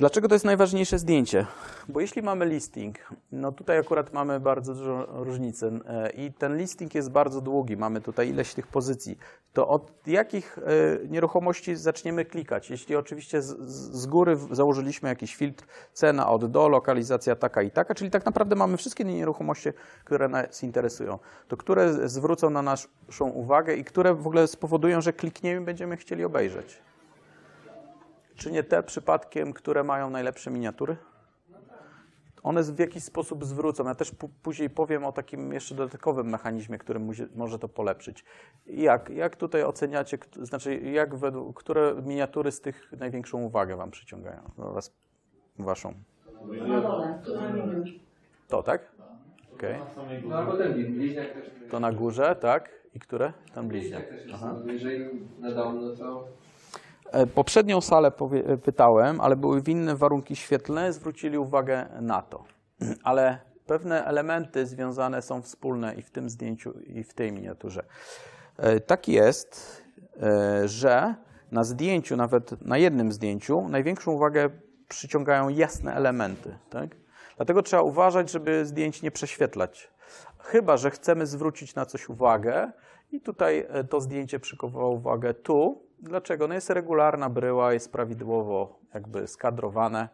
[SPEAKER 1] Dlaczego to jest najważniejsze zdjęcie? Bo jeśli mamy listing, no tutaj akurat mamy bardzo dużą różnicę e, i ten listing jest bardzo długi, mamy tutaj ileś tych pozycji, to od jakich e, nieruchomości zaczniemy klikać? Jeśli oczywiście z, z góry założyliśmy jakiś filtr cena od do, lokalizacja taka i taka, czyli tak naprawdę mamy wszystkie nieruchomości, które nas interesują, to które zwrócą na naszą uwagę i które w ogóle spowodują, że klikniemy i będziemy chcieli obejrzeć? Czy nie te przypadkiem, które mają najlepsze miniatury? One w jakiś sposób zwrócą. Ja też później powiem o takim jeszcze dodatkowym mechanizmie, który może to polepsbyć. Jak, jak tutaj oceniacie, znaczy jak według, które miniatury z tych największą uwagę Wam przyciągają? Was, waszą.
[SPEAKER 5] Na dole, to na
[SPEAKER 1] tak?
[SPEAKER 3] Na samej
[SPEAKER 4] No.
[SPEAKER 1] To na górze, tak? I które? Tam bliźniak. Aha.
[SPEAKER 4] No, jeżeli nadam, no to
[SPEAKER 1] Poprzednią salę e, pytałem, ale były inne warunki świetlne, zwrócili uwagę na to. *clears throat* Ale pewne elementy związane są wspólne i w tym zdjęciu, i w tej miniaturze. E, Tak jest, e, że na zdjęciu, nawet na jednym zdjęciu, największą uwagę przyciągają jasne elementy. Tak? Dlatego trzeba uważać, żeby zdjęć nie prześwietlać. Chyba, że chcemy zwrócić na coś uwagę i tutaj e, to zdjęcie przykuwało uwagę tu. Dlaczego? No jest regularna bryła, jest prawidłowo jakby skadrowane,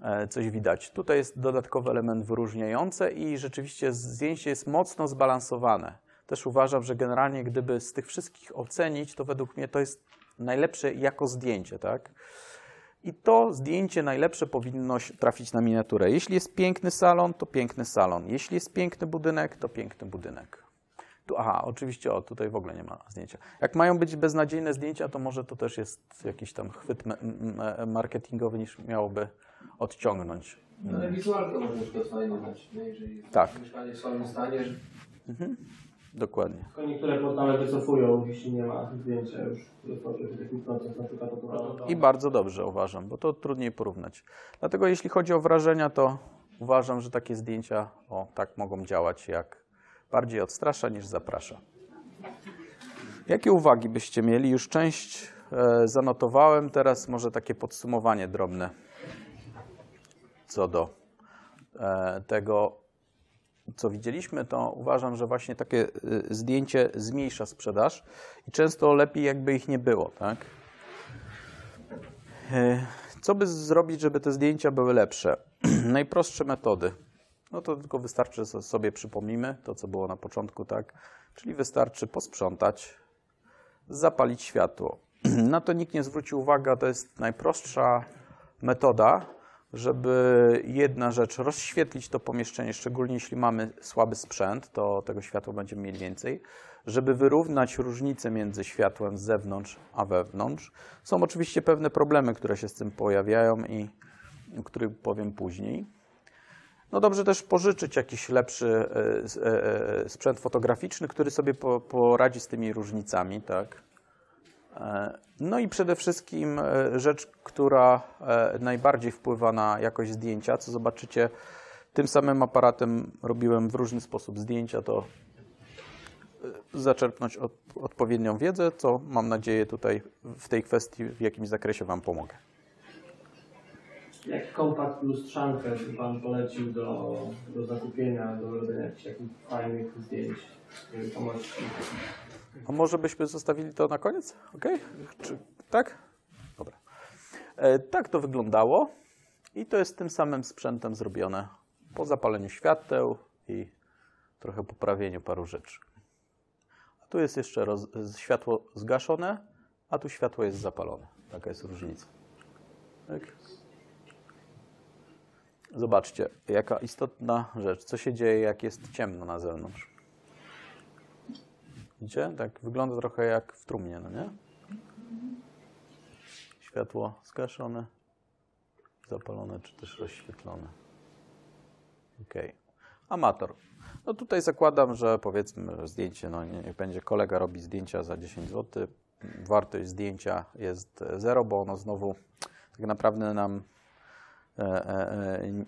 [SPEAKER 1] e, coś widać. Tutaj jest dodatkowy element wyróżniający i rzeczywiście zdjęcie jest mocno zbalansowane. Też uważam, że generalnie gdyby z tych wszystkich ocenić, to według mnie to jest najlepsze jako zdjęcie, tak? I to zdjęcie najlepsze powinno trafić na miniaturę. Jeśli jest piękny salon, to piękny salon. Jeśli jest piękny budynek, to piękny budynek. Tu, aha, oczywiście, o, tutaj w ogóle nie ma zdjęcia. Jak mają być beznadziejne zdjęcia, to może to też jest jakiś tam chwyt marketingowy, niż miałoby odciągnąć.
[SPEAKER 4] ale wizualkę może na przykład fajnie dać, nie? jeżeli
[SPEAKER 1] Tak.
[SPEAKER 4] mieszkanie w słabym stanie, że
[SPEAKER 1] dokładnie.
[SPEAKER 6] Tylko niektóre portale wycofują, jeśli nie ma zdjęcia już na przykład.
[SPEAKER 1] I bardzo dobrze uważam, bo to trudniej porównać. Dlatego jeśli chodzi o wrażenia, to uważam, że takie zdjęcia o tak mogą działać, jak bardziej odstrasza niż zaprasza. Jakie uwagi byście mieli? Już część e, zanotowałem, teraz może takie podsumowanie drobne co do e, tego, co widzieliśmy, to uważam, że właśnie takie e, zdjęcie zmniejsza sprzedaż i często lepiej jakby ich nie było, tak? E, Co by zrobić, żeby te zdjęcia były lepsze? *clears throat* Najprostsze metody. No to tylko wystarczy, sobie przypomnimy to, co było na początku, tak? Czyli wystarczy posprzątać, zapalić światło. *clears throat* Na to nikt nie zwrócił uwagi, to jest najprostsza metoda, żeby jedna rzecz rozświetlić to pomieszczenie, szczególnie jeśli mamy słaby sprzęt, to tego światła będziemy mieli więcej, żeby wyrównać różnicę między światłem z zewnątrz a wewnątrz. Są oczywiście pewne problemy, które się z tym pojawiają i o których powiem później. No dobrze też pożyczyć jakiś lepszy e, e, e, sprzęt fotograficzny, który sobie po, poradzi z tymi różnicami, tak? No i przede wszystkim rzecz, która najbardziej wpływa na jakość zdjęcia, co zobaczycie, tym samym aparatem robiłem w różny sposób zdjęcia, to zaczerpnąć od, odpowiednią wiedzę, co mam nadzieję tutaj w tej kwestii w jakimś zakresie Wam pomogę.
[SPEAKER 6] Jak kompakt lustrzankę by Pan polecił do, do zakupienia, do robienia jakichś takich fajnych zdjęć nieruchomości?
[SPEAKER 1] A może byśmy zostawili to na koniec? Ok? Czy, tak? Dobra. E, tak to wyglądało i to jest tym samym sprzętem zrobione po zapaleniu świateł i trochę poprawieniu paru rzeczy. A tu jest jeszcze roz, światło zgaszone, a tu światło jest zapalone. Taka jest różnica. Tak? Zobaczcie, jaka istotna rzecz. Co się dzieje, jak jest ciemno na zewnątrz. Widzicie? Tak wygląda trochę jak w trumnie, no nie? Światło zgaszone, zapalone czy też rozświetlone. Ok. Amator. No tutaj zakładam, że powiedzmy, że zdjęcie, no nie- będzie kolega robi zdjęcia za 10 zł. Wartość zdjęcia jest zero, bo ono znowu tak naprawdę nam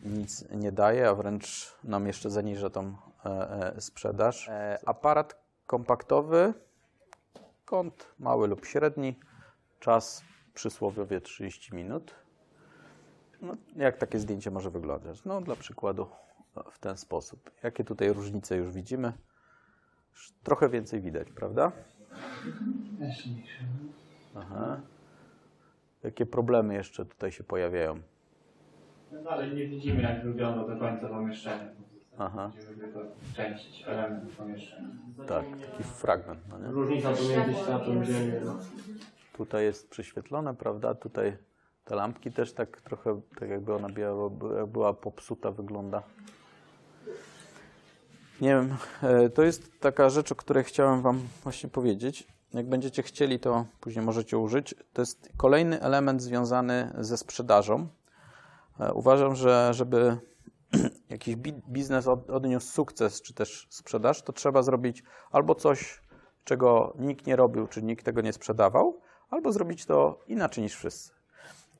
[SPEAKER 1] nic nie daje, a wręcz nam jeszcze zaniża tą e, e, sprzedaż. E, aparat kompaktowy, kąt mały lub średni, czas przysłowiowie 30 minut. No, jak takie zdjęcie może wyglądać? No, dla przykładu w ten sposób. Jakie tutaj różnice już widzimy? Już Trochę więcej widać, prawda?
[SPEAKER 3] Jaśniejsze.
[SPEAKER 1] Aha. Jakie problemy jeszcze tutaj się pojawiają?
[SPEAKER 3] No dalej nie widzimy, jak wygląda do końca pomieszczenie.
[SPEAKER 1] Aha.
[SPEAKER 3] Widzimy tylko część, element pomieszczenia.
[SPEAKER 1] Tak, taki fragment. No nie?
[SPEAKER 6] Różnica pomiędzy światłem dziennym.
[SPEAKER 1] Tutaj jest przyświetlone, prawda? Tutaj te lampki też tak trochę, tak jakby ona była, była popsuta, wygląda. Nie wiem, e, to jest taka rzecz, o której chciałem Wam właśnie powiedzieć. Jak będziecie chcieli, to później możecie użyć. To jest kolejny element związany ze sprzedażą. E, Uważam, że żeby *clears throat* jakiś bi- biznes od- odniósł sukces, czy też sprzedaż, to trzeba zrobić albo coś, czego nikt nie robił, czy nikt tego nie sprzedawał, albo zrobić to inaczej niż wszyscy.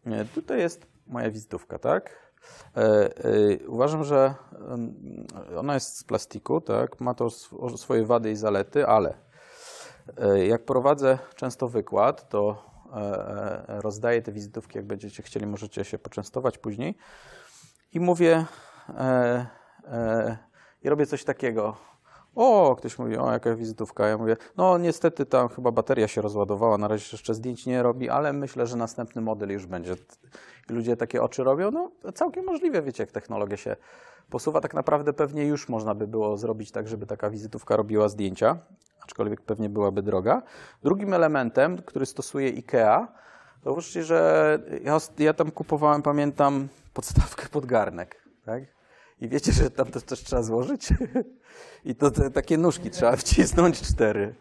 [SPEAKER 1] Nie, Tutaj jest moja wizytówka, tak? E, e, Uważam, że ona jest z plastiku, tak? Ma to sw- swoje wady i zalety, ale e, jak prowadzę często wykład, to e, e, rozdaję te wizytówki, jak będziecie chcieli, możecie się poczęstować później. I mówię, e, e, i robię coś takiego. O, ktoś mówi, o, jaka wizytówka. Ja mówię, no niestety tam chyba bateria się rozładowała, na razie jeszcze zdjęć nie robi, ale myślę, że następny model już będzie. Ludzie takie oczy robią, no całkiem możliwe, wiecie, jak technologia się posuwa. Tak naprawdę pewnie już można by było zrobić tak, żeby taka wizytówka robiła zdjęcia, aczkolwiek pewnie byłaby droga. Drugim elementem, który stosuje IKEA, to właściwie, że ja, ja tam kupowałem, pamiętam, podstawkę pod garnek, tak? I wiecie, że tam to też trzeba złożyć? *laughs* I to te, takie nóżki trzeba wcisnąć cztery.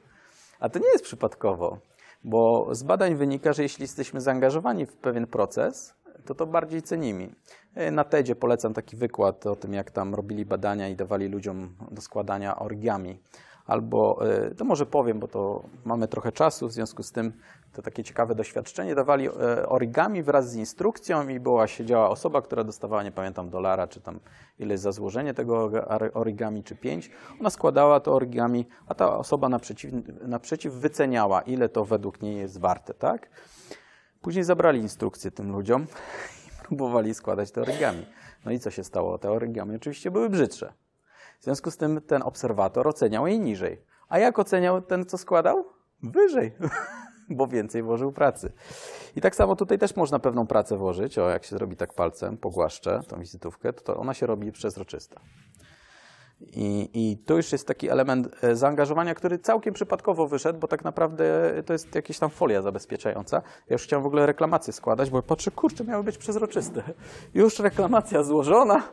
[SPEAKER 1] A to nie jest przypadkowo, bo z badań wynika, że jeśli jesteśmy zaangażowani w pewien proces, to to bardziej cenimy. E, Na TEDzie polecam taki wykład o tym, jak tam robili badania i dawali ludziom do składania origami albo, e, to może powiem, bo to mamy trochę czasu, w związku z tym to takie ciekawe doświadczenie. Dawali e, origami wraz z instrukcją i była, siedziała osoba, która dostawała, nie pamiętam, dolara, czy tam ileś za złożenie tego origami, czy pięć. Ona składała to origami, a ta osoba naprzeciw, naprzeciw wyceniała, ile to według niej jest warte, tak? Później zabrali instrukcję tym ludziom *laughs* i próbowali składać te origami. No i co się stało? Te origami oczywiście były brzydsze. W związku z tym ten obserwator oceniał jej niżej. A jak oceniał ten, co składał? Wyżej, *laughs* bo więcej włożył pracy. I tak samo tutaj też można pewną pracę włożyć. O, jak się zrobi tak palcem, pogłaszczę tą wizytówkę, to ona się robi przezroczysta. I, I już jest taki element e, zaangażowania, który całkiem przypadkowo wyszedł, bo tak naprawdę to jest jakaś tam folia zabezpieczająca. Ja już chciałem w ogóle reklamację składać, bo patrzę, kurczę, miały być przezroczyste. Już reklamacja złożona,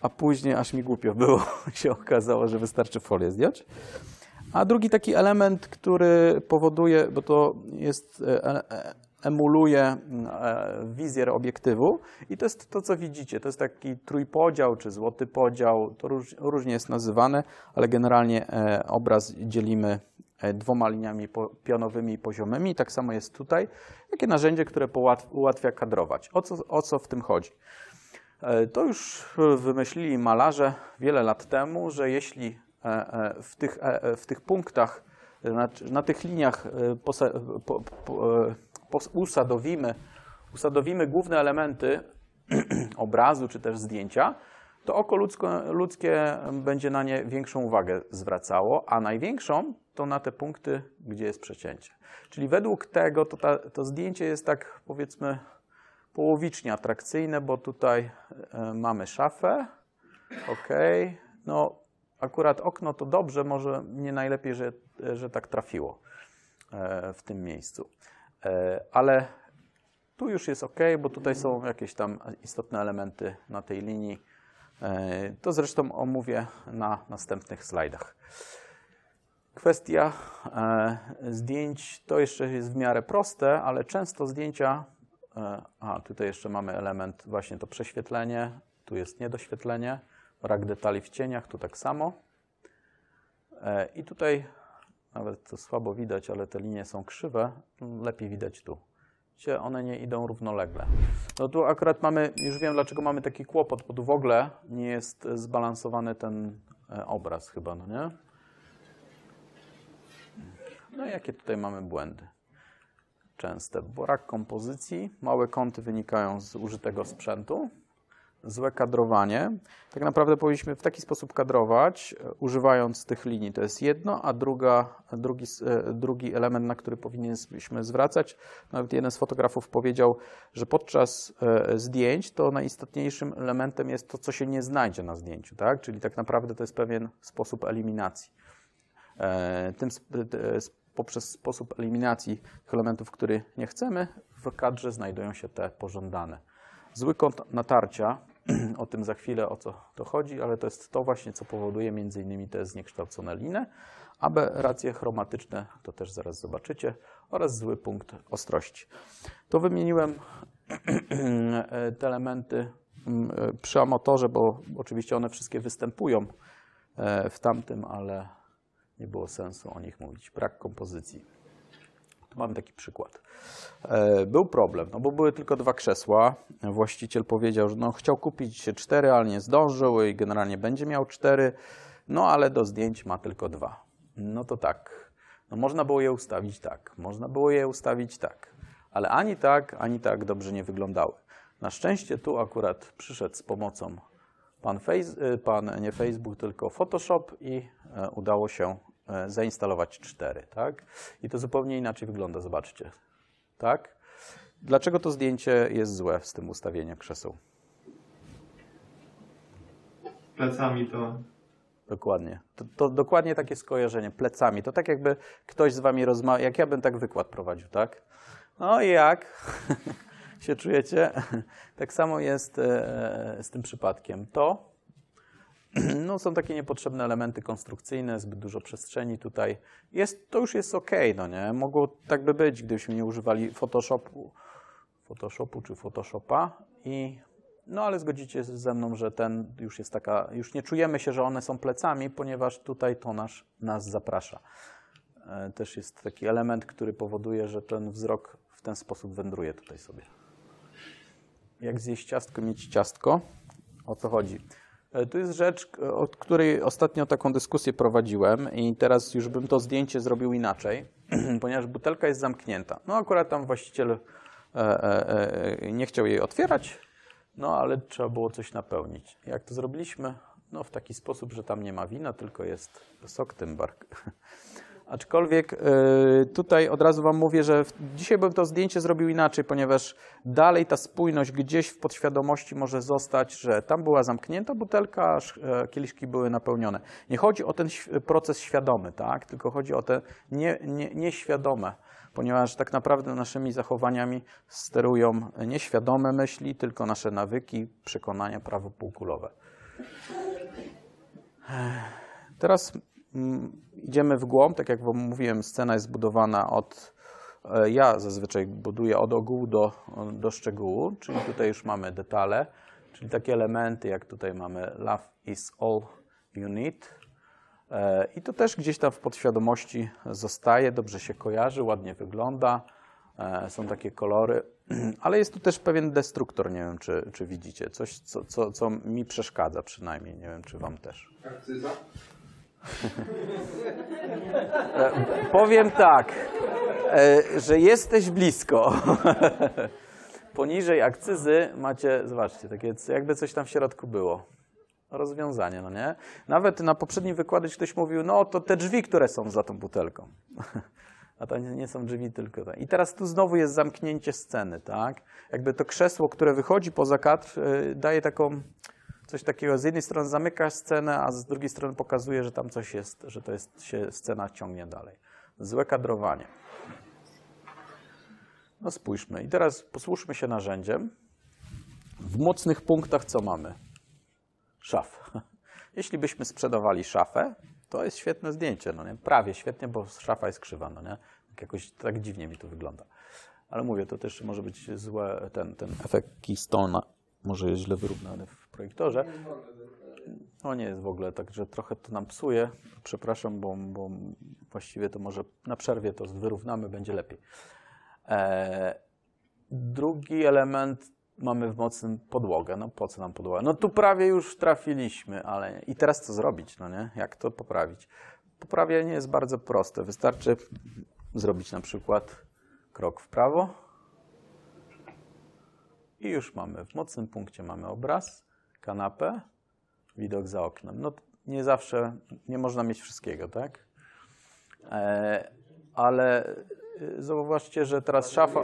[SPEAKER 1] a później aż mi głupio było. *laughs* się okazało, że wystarczy folię zdjąć. A drugi taki element, który powoduje, bo to jest e, e, emuluje e, wizjer obiektywu i to jest to, co widzicie. To jest taki trójpodział czy złoty podział, to róż, różnie jest nazywane, ale generalnie obraz dzielimy dwoma liniami pionowymi i poziomymi. Tak samo jest tutaj. Takie narzędzie, które ułatwia kadrować. O co, o co w tym chodzi? To już wymyślili malarze wiele lat temu, że jeśli w tych, w tych punktach, na, na tych liniach po, po, usadowimy, usadowimy główne elementy *clears throat* obrazu czy też zdjęcia, to oko ludzko, ludzkie będzie na nie większą uwagę zwracało, a największą to na te punkty, gdzie jest przecięcie. Czyli według tego to, ta, to zdjęcie jest tak powiedzmy połowicznie atrakcyjne, bo tutaj e, mamy szafę, ok, no akurat okno to dobrze, może nie najlepiej, że, że tak trafiło e, w tym miejscu. E, ale tu już jest ok, bo tutaj są jakieś tam istotne elementy na tej linii. To zresztą omówię na następnych slajdach. Kwestia zdjęć to jeszcze jest w miarę proste, ale często zdjęcia. A tutaj jeszcze mamy element, właśnie to prześwietlenie, tu jest niedoświetlenie, brak detali w cieniach, tu tak samo. I tutaj nawet to słabo widać, ale te linie są krzywe, lepiej widać tu. Gdzie one nie idą równolegle. No tu akurat mamy, już wiem dlaczego mamy taki kłopot, bo tu w ogóle nie jest zbalansowany ten e, obraz chyba, no nie? No jakie tutaj mamy błędy? Częste. Brak kompozycji, małe kąty wynikają z użytego sprzętu, złe kadrowanie. Tak naprawdę powinniśmy w taki sposób kadrować, e, używając tych linii. To jest jedno, a druga, drugi, e, drugi element, na który powinniśmy zwracać. Nawet jeden z fotografów powiedział, że podczas e, zdjęć to najistotniejszym elementem jest to, co się nie znajdzie na zdjęciu. Tak? Czyli tak naprawdę to jest pewien sposób eliminacji. Tym, poprzez sposób eliminacji tych elementów, który nie chcemy, w kadrze znajdują się te pożądane. Zły kąt natarcia *clears throat* o tym za chwilę, o co to chodzi, ale to jest to właśnie, co powoduje innymi te zniekształcone liny, aberracje chromatyczne, to też zaraz zobaczycie, oraz zły punkt ostrości. To wymieniłem *clears throat* te elementy mm, przy amatorze, bo oczywiście one wszystkie występują e, w tamtym, ale nie było sensu o nich mówić. Brak kompozycji. Tu mamy taki przykład. E, był problem, no bo były tylko dwa krzesła. Właściciel powiedział, że no, chciał kupić cztery, ale nie zdążył i generalnie będzie miał cztery, no ale do zdjęć ma tylko dwa. No to tak. No, można było je ustawić tak, można było je ustawić tak, ale ani tak, ani tak dobrze nie wyglądały. Na szczęście tu akurat przyszedł z pomocą pan, face, pan nie Facebook, tylko Photoshop i e, udało się zainstalować cztery, tak? I to zupełnie inaczej wygląda, zobaczcie, tak? Dlaczego to zdjęcie jest złe z tym ustawieniem krzeseł?
[SPEAKER 3] Plecami to
[SPEAKER 1] Dokładnie. To, to, dokładnie takie skojarzenie, plecami. To tak jakby ktoś z wami rozmawiał, jak ja bym tak wykład prowadził, tak? No i jak *laughs* się czujecie? tak samo jest e, z tym przypadkiem. To *clears throat* no, są takie niepotrzebne elementy konstrukcyjne, zbyt dużo przestrzeni tutaj. Jest, to już jest ok, no nie? Mogło tak by być, gdybyśmy nie używali Photoshopu, Photoshopu czy Photoshopa i No ale zgodzicie się ze mną, że ten już jest taka, już nie czujemy się, że one są plecami, ponieważ tutaj tonaż nas zaprasza. E, Też jest taki element, który powoduje, że ten wzrok w ten sposób wędruje tutaj sobie. Jak zjeść ciastko, mieć ciastko? O co chodzi? E, Tu jest rzecz, od której ostatnio taką dyskusję prowadziłem i teraz już bym to zdjęcie zrobił inaczej, *clears throat* ponieważ butelka jest zamknięta. No akurat tam właściciel e, e, nie chciał jej otwierać, no ale trzeba było coś napełnić. Jak to zrobiliśmy? No w taki sposób, że tam nie ma wina, tylko jest sok Tymbark. *laughs* Aczkolwiek y, tutaj od razu Wam mówię, że dzisiaj bym to zdjęcie zrobił inaczej, ponieważ dalej ta spójność gdzieś w podświadomości może zostać, że tam była zamknięta butelka, a e, kieliszki były napełnione. Nie chodzi o ten proces świadomy, tak? tylko chodzi o te nie, nie, nieświadome, ponieważ tak naprawdę naszymi zachowaniami sterują nieświadome myśli, tylko nasze nawyki, przekonania prawopółkulowe. Teraz idziemy w głąb, tak jak Wam mówiłem, scena jest zbudowana od, e, ja zazwyczaj buduję od ogółu do, do szczegółu, czyli tutaj już mamy detale, czyli takie elementy, jak tutaj mamy love is all you need. E, I to też gdzieś tam w podświadomości zostaje, dobrze się kojarzy, ładnie wygląda, e, są takie kolory, *clears throat* ale jest tu też pewien destruktor, nie wiem czy, czy widzicie, coś co, co, co mi przeszkadza przynajmniej, nie wiem czy Wam też.
[SPEAKER 4] Akcyza?
[SPEAKER 1] Powiem tak, e, że jesteś blisko. *laughs* Poniżej akcyzy macie, zobaczcie, takie jakby coś tam w środku było. Rozwiązanie, no nie? Nawet na poprzednim wykładzie ktoś mówił, no to te drzwi, które są za tą butelką. *laughs* A to nie są drzwi, tylko te. I teraz tu znowu jest zamknięcie sceny, tak? Jakby to krzesło, które wychodzi poza kadr, y, daje taką, coś takiego, z jednej strony zamyka scenę, a z drugiej strony pokazuje, że tam coś jest, że to jest, się scena ciągnie dalej. Złe kadrowanie. No spójrzmy. I teraz posłuszmy się narzędziem. W mocnych punktach co mamy? Szaf. *laughs* Jeśli byśmy sprzedawali szafę, to jest świetne zdjęcie, no nie? Prawie świetnie, bo szafa jest krzywa, no nie? Tak Jakoś tak dziwnie mi to wygląda. Ale mówię, to też może być złe, ten, ten efekt Keystone'a może jest źle wyrównany projektorze. No nie jest w ogóle, także trochę to nam psuje. Przepraszam, bo, bo właściwie to może na przerwie to wyrównamy, będzie lepiej. E, drugi element mamy w mocnym podłogę. No po co nam podłoga? No tu prawie już trafiliśmy, ale i teraz co zrobić, no nie? Jak to poprawić? Poprawienie jest bardzo proste. Wystarczy zrobić na przykład krok w prawo i już mamy w mocnym punkcie mamy obraz, kanapę, widok za oknem. No nie zawsze, nie można mieć wszystkiego, tak? E, ale y, zauważcie, że teraz szafa...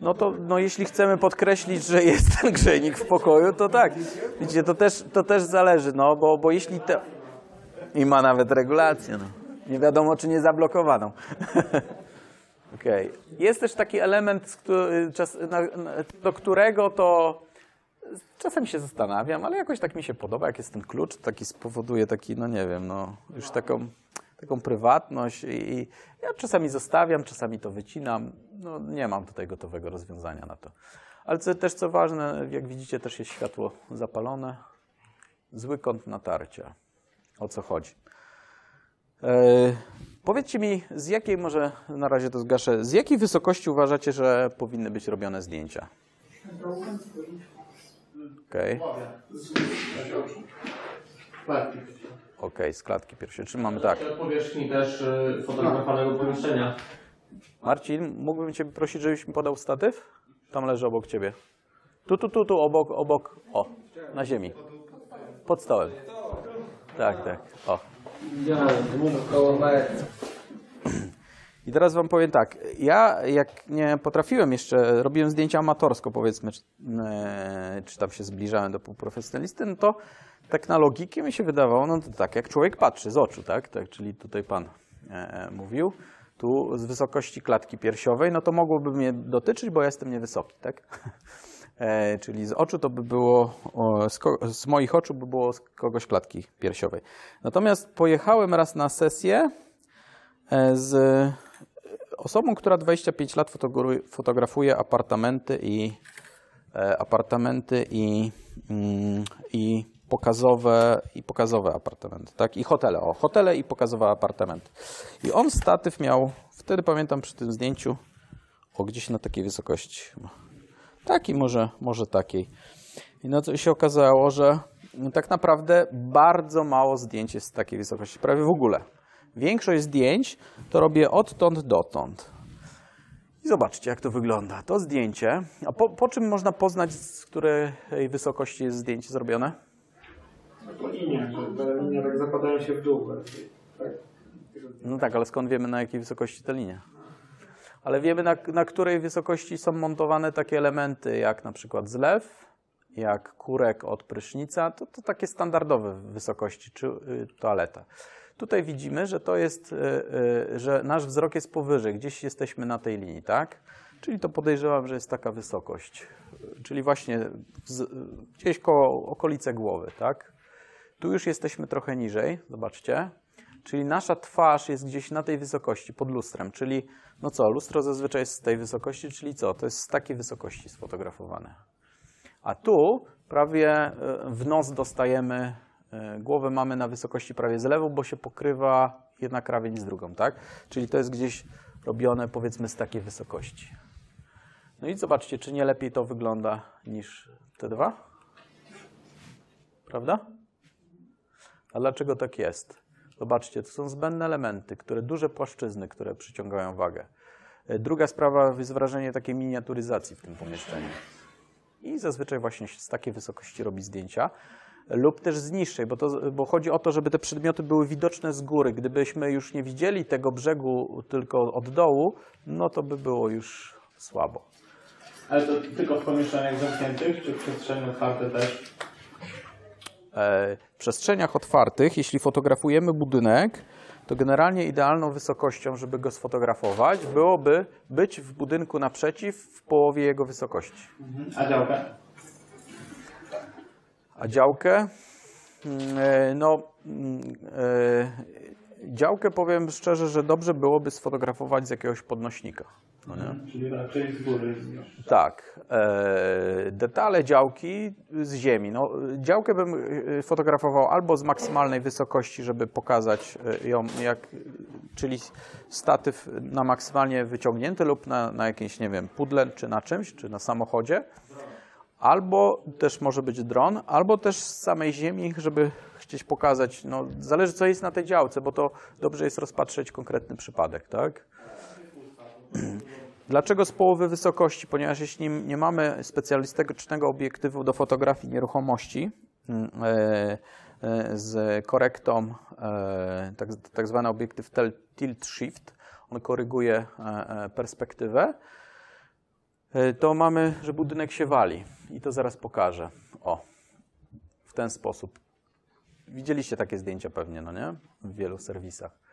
[SPEAKER 1] No to no jeśli chcemy podkreślić, że jest ten grzejnik w pokoju, to tak. Widzicie, to też, to też zależy, no bo, bo jeśli te... I ma nawet regulację, no. Nie wiadomo, czy nie zablokowaną. *laughs* Okej. Jest też taki element, do którego to czasem się zastanawiam, ale jakoś tak mi się podoba, jak jest ten klucz, taki spowoduje taki, no nie wiem, no już taką, taką prywatność i, ja czasami zostawiam, czasami to wycinam, no nie mam tutaj gotowego rozwiązania na to. Ale co, też co ważne, jak widzicie też jest światło zapalone, zły kąt natarcia. O co chodzi? E, powiedzcie mi, z jakiej, może na razie to zgaszę, z jakiej wysokości uważacie, że powinny być robione zdjęcia? Okej.
[SPEAKER 3] Klatki.
[SPEAKER 1] Okej, z klatki piersiowej. Mamy tak?
[SPEAKER 6] Powierzchni też y, fotografowanego pomieszczenia.
[SPEAKER 1] Marcin, mógłbym Cię prosić, żebyś mi podał statyw? Tam leży obok Ciebie. Tu, tu, tu, tu, obok, obok. O, na ziemi. Pod stołem. Tak, tak. O. I teraz Wam powiem tak. Ja, jak nie potrafiłem jeszcze, robiłem zdjęcia amatorsko, powiedzmy, czy, e, czy tam się zbliżałem do półprofesjonalisty, no to tak na logikę mi się wydawało, no to tak, jak człowiek patrzy z oczu, tak? tak czyli tutaj Pan e, e, mówił, tu z wysokości klatki piersiowej, no to mogłoby mnie dotyczyć, bo ja jestem niewysoki, tak? *laughs* E, czyli z oczu to by było, z, z moich oczu by było z kogoś klatki piersiowej. Natomiast pojechałem raz na sesję e, z osobą, która 25 lat fotografuje apartamenty i e, apartamenty i, mm, i pokazowe, i pokazowe apartamenty, tak? I hotele, o, hotele i pokazowe apartamenty. I on statyw miał, wtedy pamiętam przy tym zdjęciu, o gdzieś na takiej wysokości Takiej, może, może takiej. I no to się okazało, że tak naprawdę bardzo mało zdjęć jest z takiej wysokości, prawie w ogóle. Większość zdjęć to robię odtąd dotąd. I zobaczcie, jak to wygląda. To zdjęcie. A po, po czym można poznać, z której wysokości jest zdjęcie zrobione?
[SPEAKER 6] Po linie, że te linie tak zapadają się w dół. Tak?
[SPEAKER 1] No tak, ale skąd wiemy, na jakiej wysokości te linie? Ale wiemy, na, na której wysokości są montowane takie elementy, jak na przykład zlew, jak kurek od prysznica, to, to takie standardowe wysokości, czy y, toaleta. Tutaj widzimy, że to jest, y, y, że nasz wzrok jest powyżej, gdzieś jesteśmy na tej linii, tak? Czyli to podejrzewam, że jest taka wysokość. Czyli właśnie z, gdzieś koło okolice głowy, tak? Tu już jesteśmy trochę niżej, zobaczcie. Czyli nasza twarz jest gdzieś na tej wysokości, pod lustrem. Czyli, no co, lustro zazwyczaj jest z tej wysokości, czyli co? To jest z takiej wysokości sfotografowane. A tu prawie e, w nos dostajemy, e, głowę mamy na wysokości prawie z lewu, bo się pokrywa jedna krawień z drugą, tak? Czyli to jest gdzieś robione powiedzmy z takiej wysokości. No i zobaczcie, czy nie lepiej to wygląda niż te dwa? Prawda? A dlaczego tak jest? Zobaczcie, to są zbędne elementy, które duże płaszczyzny, które przyciągają wagę. E, Druga sprawa jest wrażenie takiej miniaturyzacji w tym pomieszczeniu. I zazwyczaj właśnie z takiej wysokości robi zdjęcia lub też z niższej, bo, to, bo chodzi o to, żeby te przedmioty były widoczne z góry. Gdybyśmy już nie widzieli tego brzegu tylko od dołu, no to by było już słabo.
[SPEAKER 3] Ale to tylko w pomieszczeniach zamkniętych, czy przestrzenie otwarte też?
[SPEAKER 1] E, w przestrzeniach otwartych, jeśli fotografujemy budynek, to generalnie idealną wysokością, żeby go sfotografować, byłoby być w budynku naprzeciw w połowie jego wysokości.
[SPEAKER 3] Mhm. A działkę?
[SPEAKER 1] A działkę? Mm, e, No, mm, e, działkę powiem szczerze, że dobrze byłoby sfotografować z jakiegoś podnośnika. No nie?
[SPEAKER 3] Czyli raczej z góry.
[SPEAKER 1] Tak. E, detale działki z ziemi. No, działkę bym e, fotografował albo z maksymalnej wysokości, żeby pokazać e, ją, jak, czyli statyw na maksymalnie wyciągnięty lub na, na jakimś, nie wiem, pudle czy na czymś, czy na samochodzie. Albo też może być dron, albo też z samej ziemi, żeby chcieć pokazać, no zależy co jest na tej działce, bo to dobrze jest rozpatrzeć konkretny przypadek, tak? Dlaczego z połowy wysokości? Ponieważ jeśli nie mamy specjalistycznego obiektywu do fotografii nieruchomości mm, e, e, z korektą, e, tak, tak zwany obiektyw tilt shift, on koryguje perspektywę, to mamy, że budynek się wali. I to zaraz pokażę. O, w ten sposób. Widzieliście takie zdjęcia pewnie, no nie? W wielu serwisach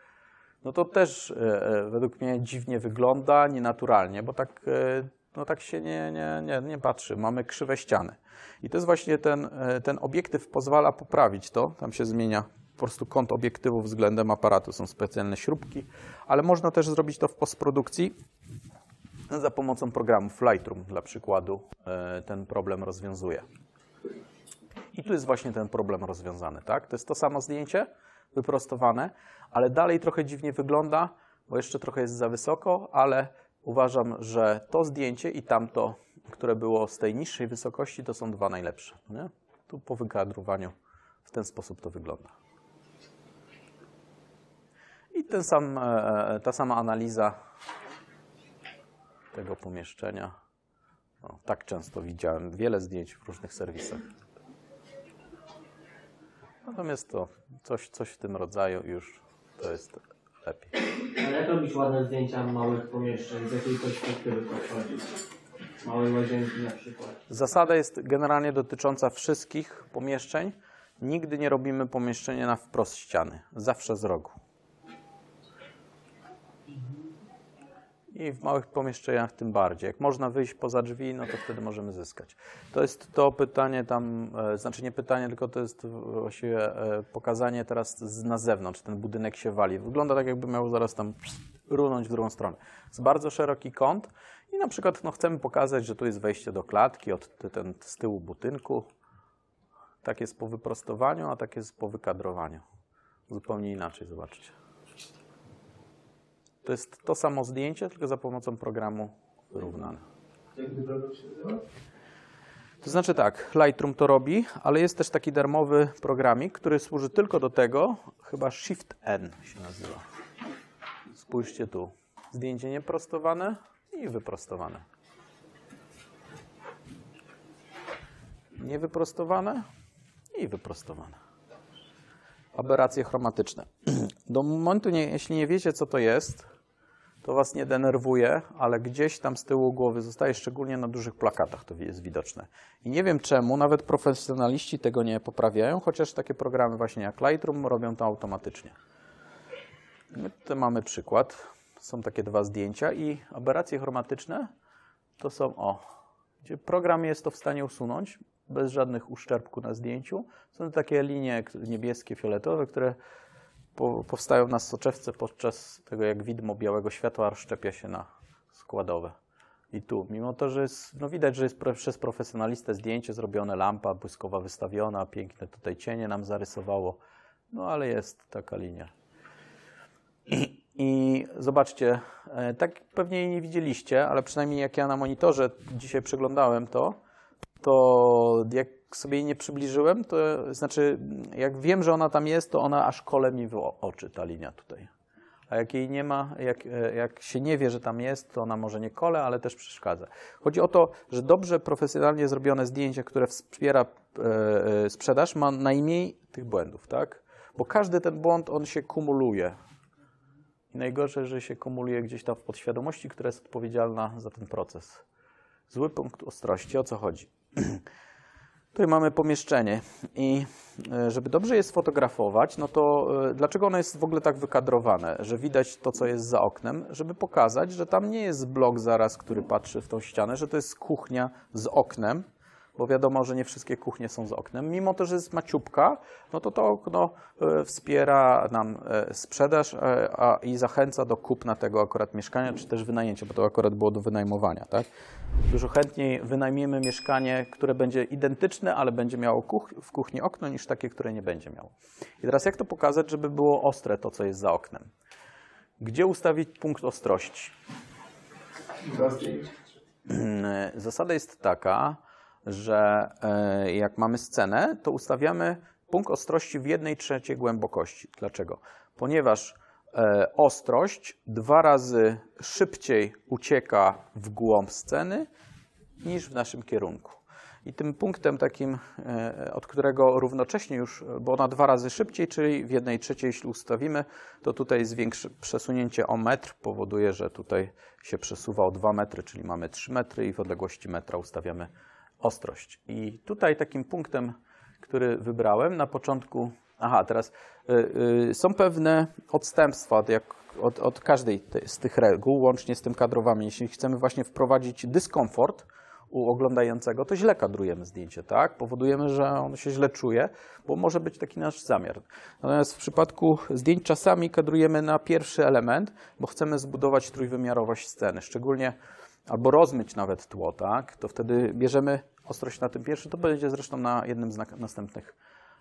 [SPEAKER 1] no to też e, e, według mnie dziwnie wygląda, nienaturalnie, bo tak, e, no tak się nie, nie, nie, nie patrzy. Mamy krzywe ściany. I to jest właśnie ten, ten obiektyw pozwala poprawić to. Tam się zmienia po prostu kąt obiektywu względem aparatu. Są specjalne śrubki, ale można też zrobić to w postprodukcji za pomocą programu Lightroom dla przykładu ten problem rozwiązuje. I tu jest właśnie ten problem rozwiązany, tak? To jest to samo zdjęcie, wyprostowane, ale dalej trochę dziwnie wygląda, bo jeszcze trochę jest za wysoko, ale uważam, że to zdjęcie i tamto, które było z tej niższej wysokości, to są dwa najlepsze. Nie? Tu po wykadrowaniu w ten sposób to wygląda. I ten sam, e, ta sama analiza tego pomieszczenia. No, tak często widziałem wiele zdjęć w różnych serwisach. Natomiast to coś, coś w tym rodzaju już to jest lepiej.
[SPEAKER 6] Ale jak robić ładne zdjęcia małych pomieszczeń? Z jakiej perspektywy to wchodzi? Małej łazienki na przykład.
[SPEAKER 1] Zasada jest generalnie dotycząca wszystkich pomieszczeń. Nigdy nie robimy pomieszczenia na wprost ściany. Zawsze z rogu. I w małych pomieszczeniach tym bardziej. Jak można wyjść poza drzwi, no to wtedy możemy zyskać. To jest to pytanie tam, e, znaczy nie pytanie, tylko to jest właściwie e, pokazanie teraz z, na zewnątrz. Ten budynek się wali. Wygląda tak, jakby miał zaraz tam runąć w drugą stronę. Jest bardzo szeroki kąt i na przykład no, chcemy pokazać, że tu jest wejście do klatki od ten, z tyłu budynku. Tak jest po wyprostowaniu, a tak jest po wykadrowaniu. Zupełnie inaczej, zobaczcie. To jest to samo zdjęcie, tylko za pomocą programu wyrównane.
[SPEAKER 4] Nazywa?
[SPEAKER 1] To znaczy tak, Lightroom to robi, ale jest też taki darmowy programik, który służy tylko do tego, chyba Shift N się nazywa. Spójrzcie tu. Zdjęcie nieprostowane i wyprostowane. Niewyprostowane i wyprostowane. Aberracje chromatyczne. *clears throat* Do momentu, nie, jeśli nie wiecie, co to jest, to was nie denerwuje, ale gdzieś tam z tyłu głowy zostaje, szczególnie na dużych plakatach to jest widoczne. I nie wiem czemu, nawet profesjonaliści tego nie poprawiają, chociaż takie programy właśnie jak Lightroom robią to automatycznie. My tutaj mamy przykład. Są takie dwa zdjęcia i aberracje chromatyczne to są o, gdzie program jest to w stanie usunąć bez żadnych uszczerbku na zdjęciu. Są takie linie niebieskie, fioletowe, które po, powstają na soczewce podczas tego, jak widmo białego światła rozszczepia się na składowe. I tu, mimo to, że jest, no widać, że jest przez profesjonalistę zdjęcie zrobione, lampa błyskowa wystawiona, piękne tutaj cienie nam zarysowało, no ale jest taka linia. I, I zobaczcie, e, tak pewnie jej nie widzieliście, ale przynajmniej jak ja na monitorze dzisiaj przeglądałem to, to jak sobie jej nie przybliżyłem, to znaczy, jak wiem, że ona tam jest, to ona aż kole mi w oczy, ta linia tutaj. A jak jej nie ma, jak, e, jak się nie wie, że tam jest, to ona może nie kole, ale też przeszkadza. Chodzi o to, że dobrze, profesjonalnie zrobione zdjęcie, które wspiera e, e, sprzedaż, ma najmniej tych błędów, tak? Bo każdy ten błąd, on się kumuluje. I najgorsze, że się kumuluje gdzieś tam w podświadomości, która jest odpowiedzialna za ten proces. Zły punkt ostrości, o co chodzi? *clears throat* Tutaj mamy pomieszczenie i e, żeby dobrze je sfotografować, no to e, dlaczego ono jest w ogóle tak wykadrowane, że widać to, co jest za oknem, żeby pokazać, że tam nie jest blok zaraz, który patrzy w tą ścianę, że to jest kuchnia z oknem, bo wiadomo, że nie wszystkie kuchnie są z oknem. Mimo to, że jest maciubka, no to to okno e, wspiera nam e, sprzedaż e, a, i zachęca do kupna tego akurat mieszkania, czy też wynajęcia, bo to akurat było do wynajmowania, tak? Dużo chętniej wynajmiemy mieszkanie, które będzie identyczne, ale będzie miało kuch- w kuchni okno, niż takie, które nie będzie miało. I teraz jak to pokazać, żeby było ostre to, co jest za oknem? Gdzie ustawić punkt ostrości?
[SPEAKER 4] Zdjęcia.
[SPEAKER 1] Zasada jest taka, że e, jak mamy scenę, to ustawiamy punkt ostrości w 1 trzeciej głębokości. Dlaczego? Ponieważ e, ostrość dwa razy szybciej ucieka w głąb sceny niż w naszym kierunku. I tym punktem takim, e, od którego równocześnie już, bo ona dwa razy szybciej, czyli w jednej trzeciej, jeśli ustawimy, to tutaj zwiększy, przesunięcie o metr powoduje, że tutaj się przesuwa o 2 metry, czyli mamy 3 metry i w odległości metra ustawiamy ostrość. I tutaj takim punktem, który wybrałem na początku, aha, teraz y, y, są pewne odstępstwa od, jak, od, od każdej te, z tych reguł, łącznie z tym kadrowaniem. Jeśli chcemy właśnie wprowadzić dyskomfort u oglądającego, to źle kadrujemy zdjęcie, tak? Powodujemy, że on się źle czuje, bo może być taki nasz zamiar. Natomiast w przypadku zdjęć czasami kadrujemy na pierwszy element, bo chcemy zbudować trójwymiarowość sceny, szczególnie albo rozmyć nawet tło, tak? To wtedy bierzemy ostrość na tym pierwszym, to będzie zresztą na jednym z na- następnych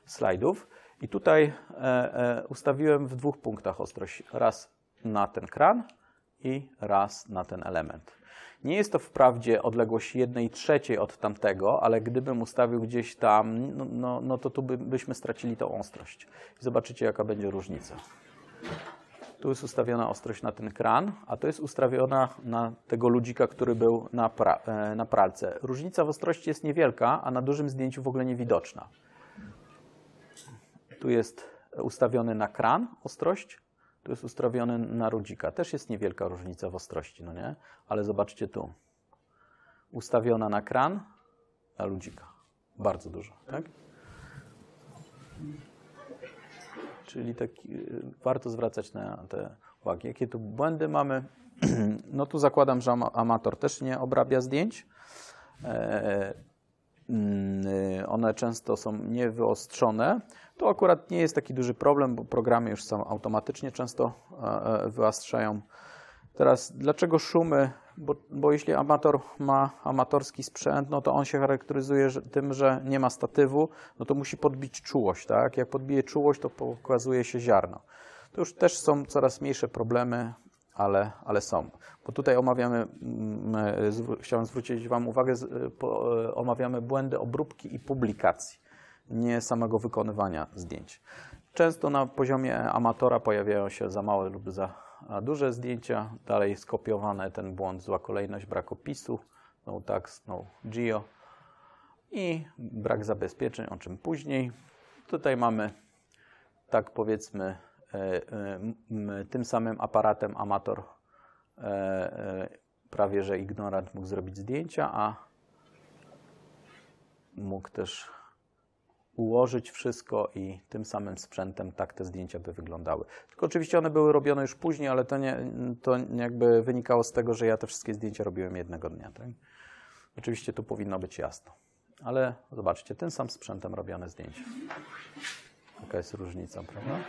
[SPEAKER 1] slajdów. I tutaj e, e, ustawiłem w dwóch punktach ostrość. Raz na ten kran i raz na ten element. Nie jest to wprawdzie odległość jednej trzeciej od tamtego, ale gdybym ustawił gdzieś tam, no, no, no to tu by, byśmy stracili tą ostrość. I zobaczycie, jaka będzie różnica. Tu jest ustawiona ostrość na ten kran, a to jest ustawiona na tego ludzika, który był na, pra, e, na pralce. Różnica w ostrości jest niewielka, a na dużym zdjęciu w ogóle niewidoczna. Tu jest ustawiony na kran ostrość, tu jest ustawiony na ludzika. Też jest niewielka różnica w ostrości, no nie? Ale zobaczcie tu. Ustawiona na kran, a ludzika. Bardzo dużo, tak? Czyli taki, y, warto zwracać na te uwagi. Jakie tu błędy mamy? *clears throat* No tu zakładam, że ama- amator też nie obrabia zdjęć. E, mm, y, One często są niewyostrzone. To akurat nie jest taki duży problem, bo programy już są automatycznie często e, e, wyostrzają. Teraz, dlaczego szumy? Bo, bo jeśli amator ma amatorski sprzęt, no to on się charakteryzuje tym, że nie ma statywu, no to musi podbić czułość, tak? Jak podbije czułość, to pokazuje się ziarno. To już też są coraz mniejsze problemy, ale, ale są. Bo tutaj omawiamy, mm, zwró- chciałem zwrócić Wam uwagę, po, e, omawiamy błędy obróbki i publikacji, nie samego wykonywania zdjęć. Często na poziomie amatora pojawiają się za małe lub za duże zdjęcia, dalej skopiowane ten błąd, zła kolejność, brak opisu, no tax, no geo i brak zabezpieczeń, o czym później. Tutaj mamy, tak powiedzmy, e, tym samym aparatem amator e, e, prawie że ignorant mógł zrobić zdjęcia, a mógł też ułożyć wszystko i tym samym sprzętem tak te zdjęcia by wyglądały. Tylko oczywiście one były robione już później, ale to, nie, to jakby wynikało z tego, że ja te wszystkie zdjęcia robiłem jednego dnia. Tak? Oczywiście tu powinno być jasno. Ale zobaczcie, tym samym sprzętem robione zdjęcia. Jaka jest różnica, prawda?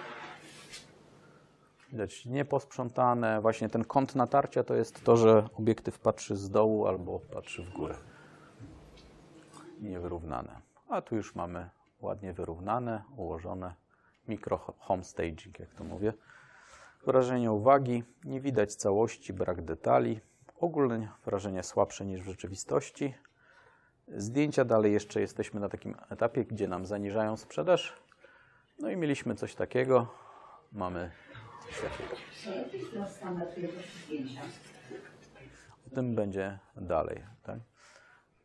[SPEAKER 1] Widać nieposprzątane. Właśnie ten kąt natarcia to jest to, że obiektyw patrzy z dołu albo patrzy w górę. Niewyrównane. A tu już mamy ładnie wyrównane, ułożone. Mikro home staging, jak to mówię. Wrażenie uwagi. Nie widać całości, brak detali. Ogólnie wrażenie słabsze niż w rzeczywistości. Zdjęcia dalej jeszcze jesteśmy na takim etapie, gdzie nam zaniżają sprzedaż. No i mieliśmy coś takiego. Mamy coś takiego. O tym będzie dalej. Tak?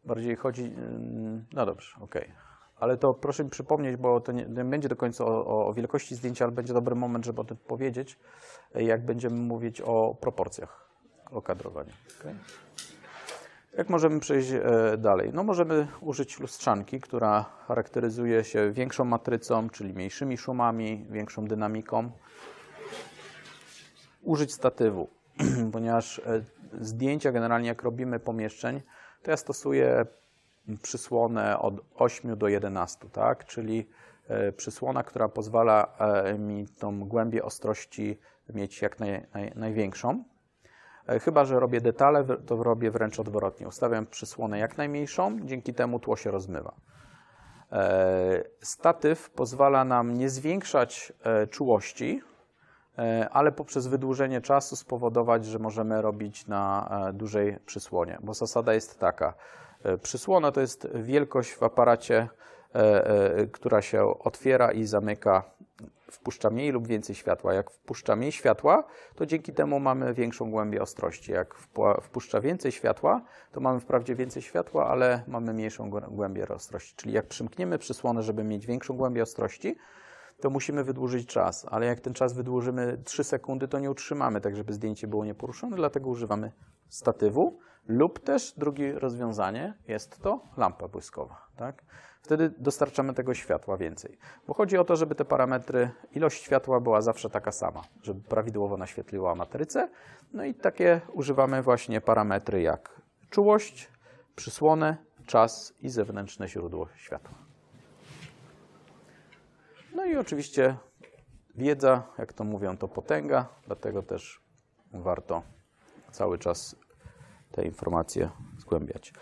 [SPEAKER 1] Bardziej chodzi. ym, No dobrze, okej. Ale to proszę mi przypomnieć, bo to nie, nie będzie do końca o, o- wielkości zdjęcia, ale będzie dobry moment, żeby o tym powiedzieć, jak będziemy mówić o proporcjach, o kadrowaniu. okej? Jak możemy przejść e, dalej? No możemy użyć lustrzanki, która charakteryzuje się większą matrycą, czyli mniejszymi szumami, większą dynamiką. Użyć statywu, *clears throat* ponieważ e, zdjęcia generalnie jak robimy pomieszczeń, to ja stosuję przysłonę od 8 do 11, tak? czyli e, przysłona, która pozwala e, mi tą głębię ostrości mieć jak naj, naj, największą. E, Chyba, że robię detale, to robię wręcz odwrotnie. Ustawiam przysłonę jak najmniejszą, dzięki temu tło się rozmywa. Statyw pozwala nam nie zwiększać czułości, ale poprzez wydłużenie czasu spowodować, że możemy robić na dużej przysłonie. Bo zasada jest taka. E, Przysłona to jest wielkość w aparacie, e, e, która się otwiera i zamyka, wpuszcza mniej lub więcej światła. Jak wpuszcza mniej światła, to dzięki temu mamy większą głębię ostrości. Jak wpuszcza więcej światła, to mamy wprawdzie więcej światła, ale mamy mniejszą głę- głębię ostrości. Czyli jak przymkniemy przysłonę, żeby mieć większą głębię ostrości, to musimy wydłużyć czas, ale jak ten czas wydłużymy 3 sekundy, to nie utrzymamy, tak żeby zdjęcie było nieporuszone, dlatego używamy statywu lub też drugie rozwiązanie jest to lampa błyskowa. Tak? Wtedy dostarczamy tego światła więcej. Bo chodzi o to, żeby te parametry, ilość światła była zawsze taka sama, żeby prawidłowo naświetliła matrycę. No i takie używamy właśnie parametry jak czułość, przysłonę, czas i zewnętrzne źródło światła. No i oczywiście wiedza, jak to mówią, to potęga, dlatego też warto cały czas te informacje zgłębiać.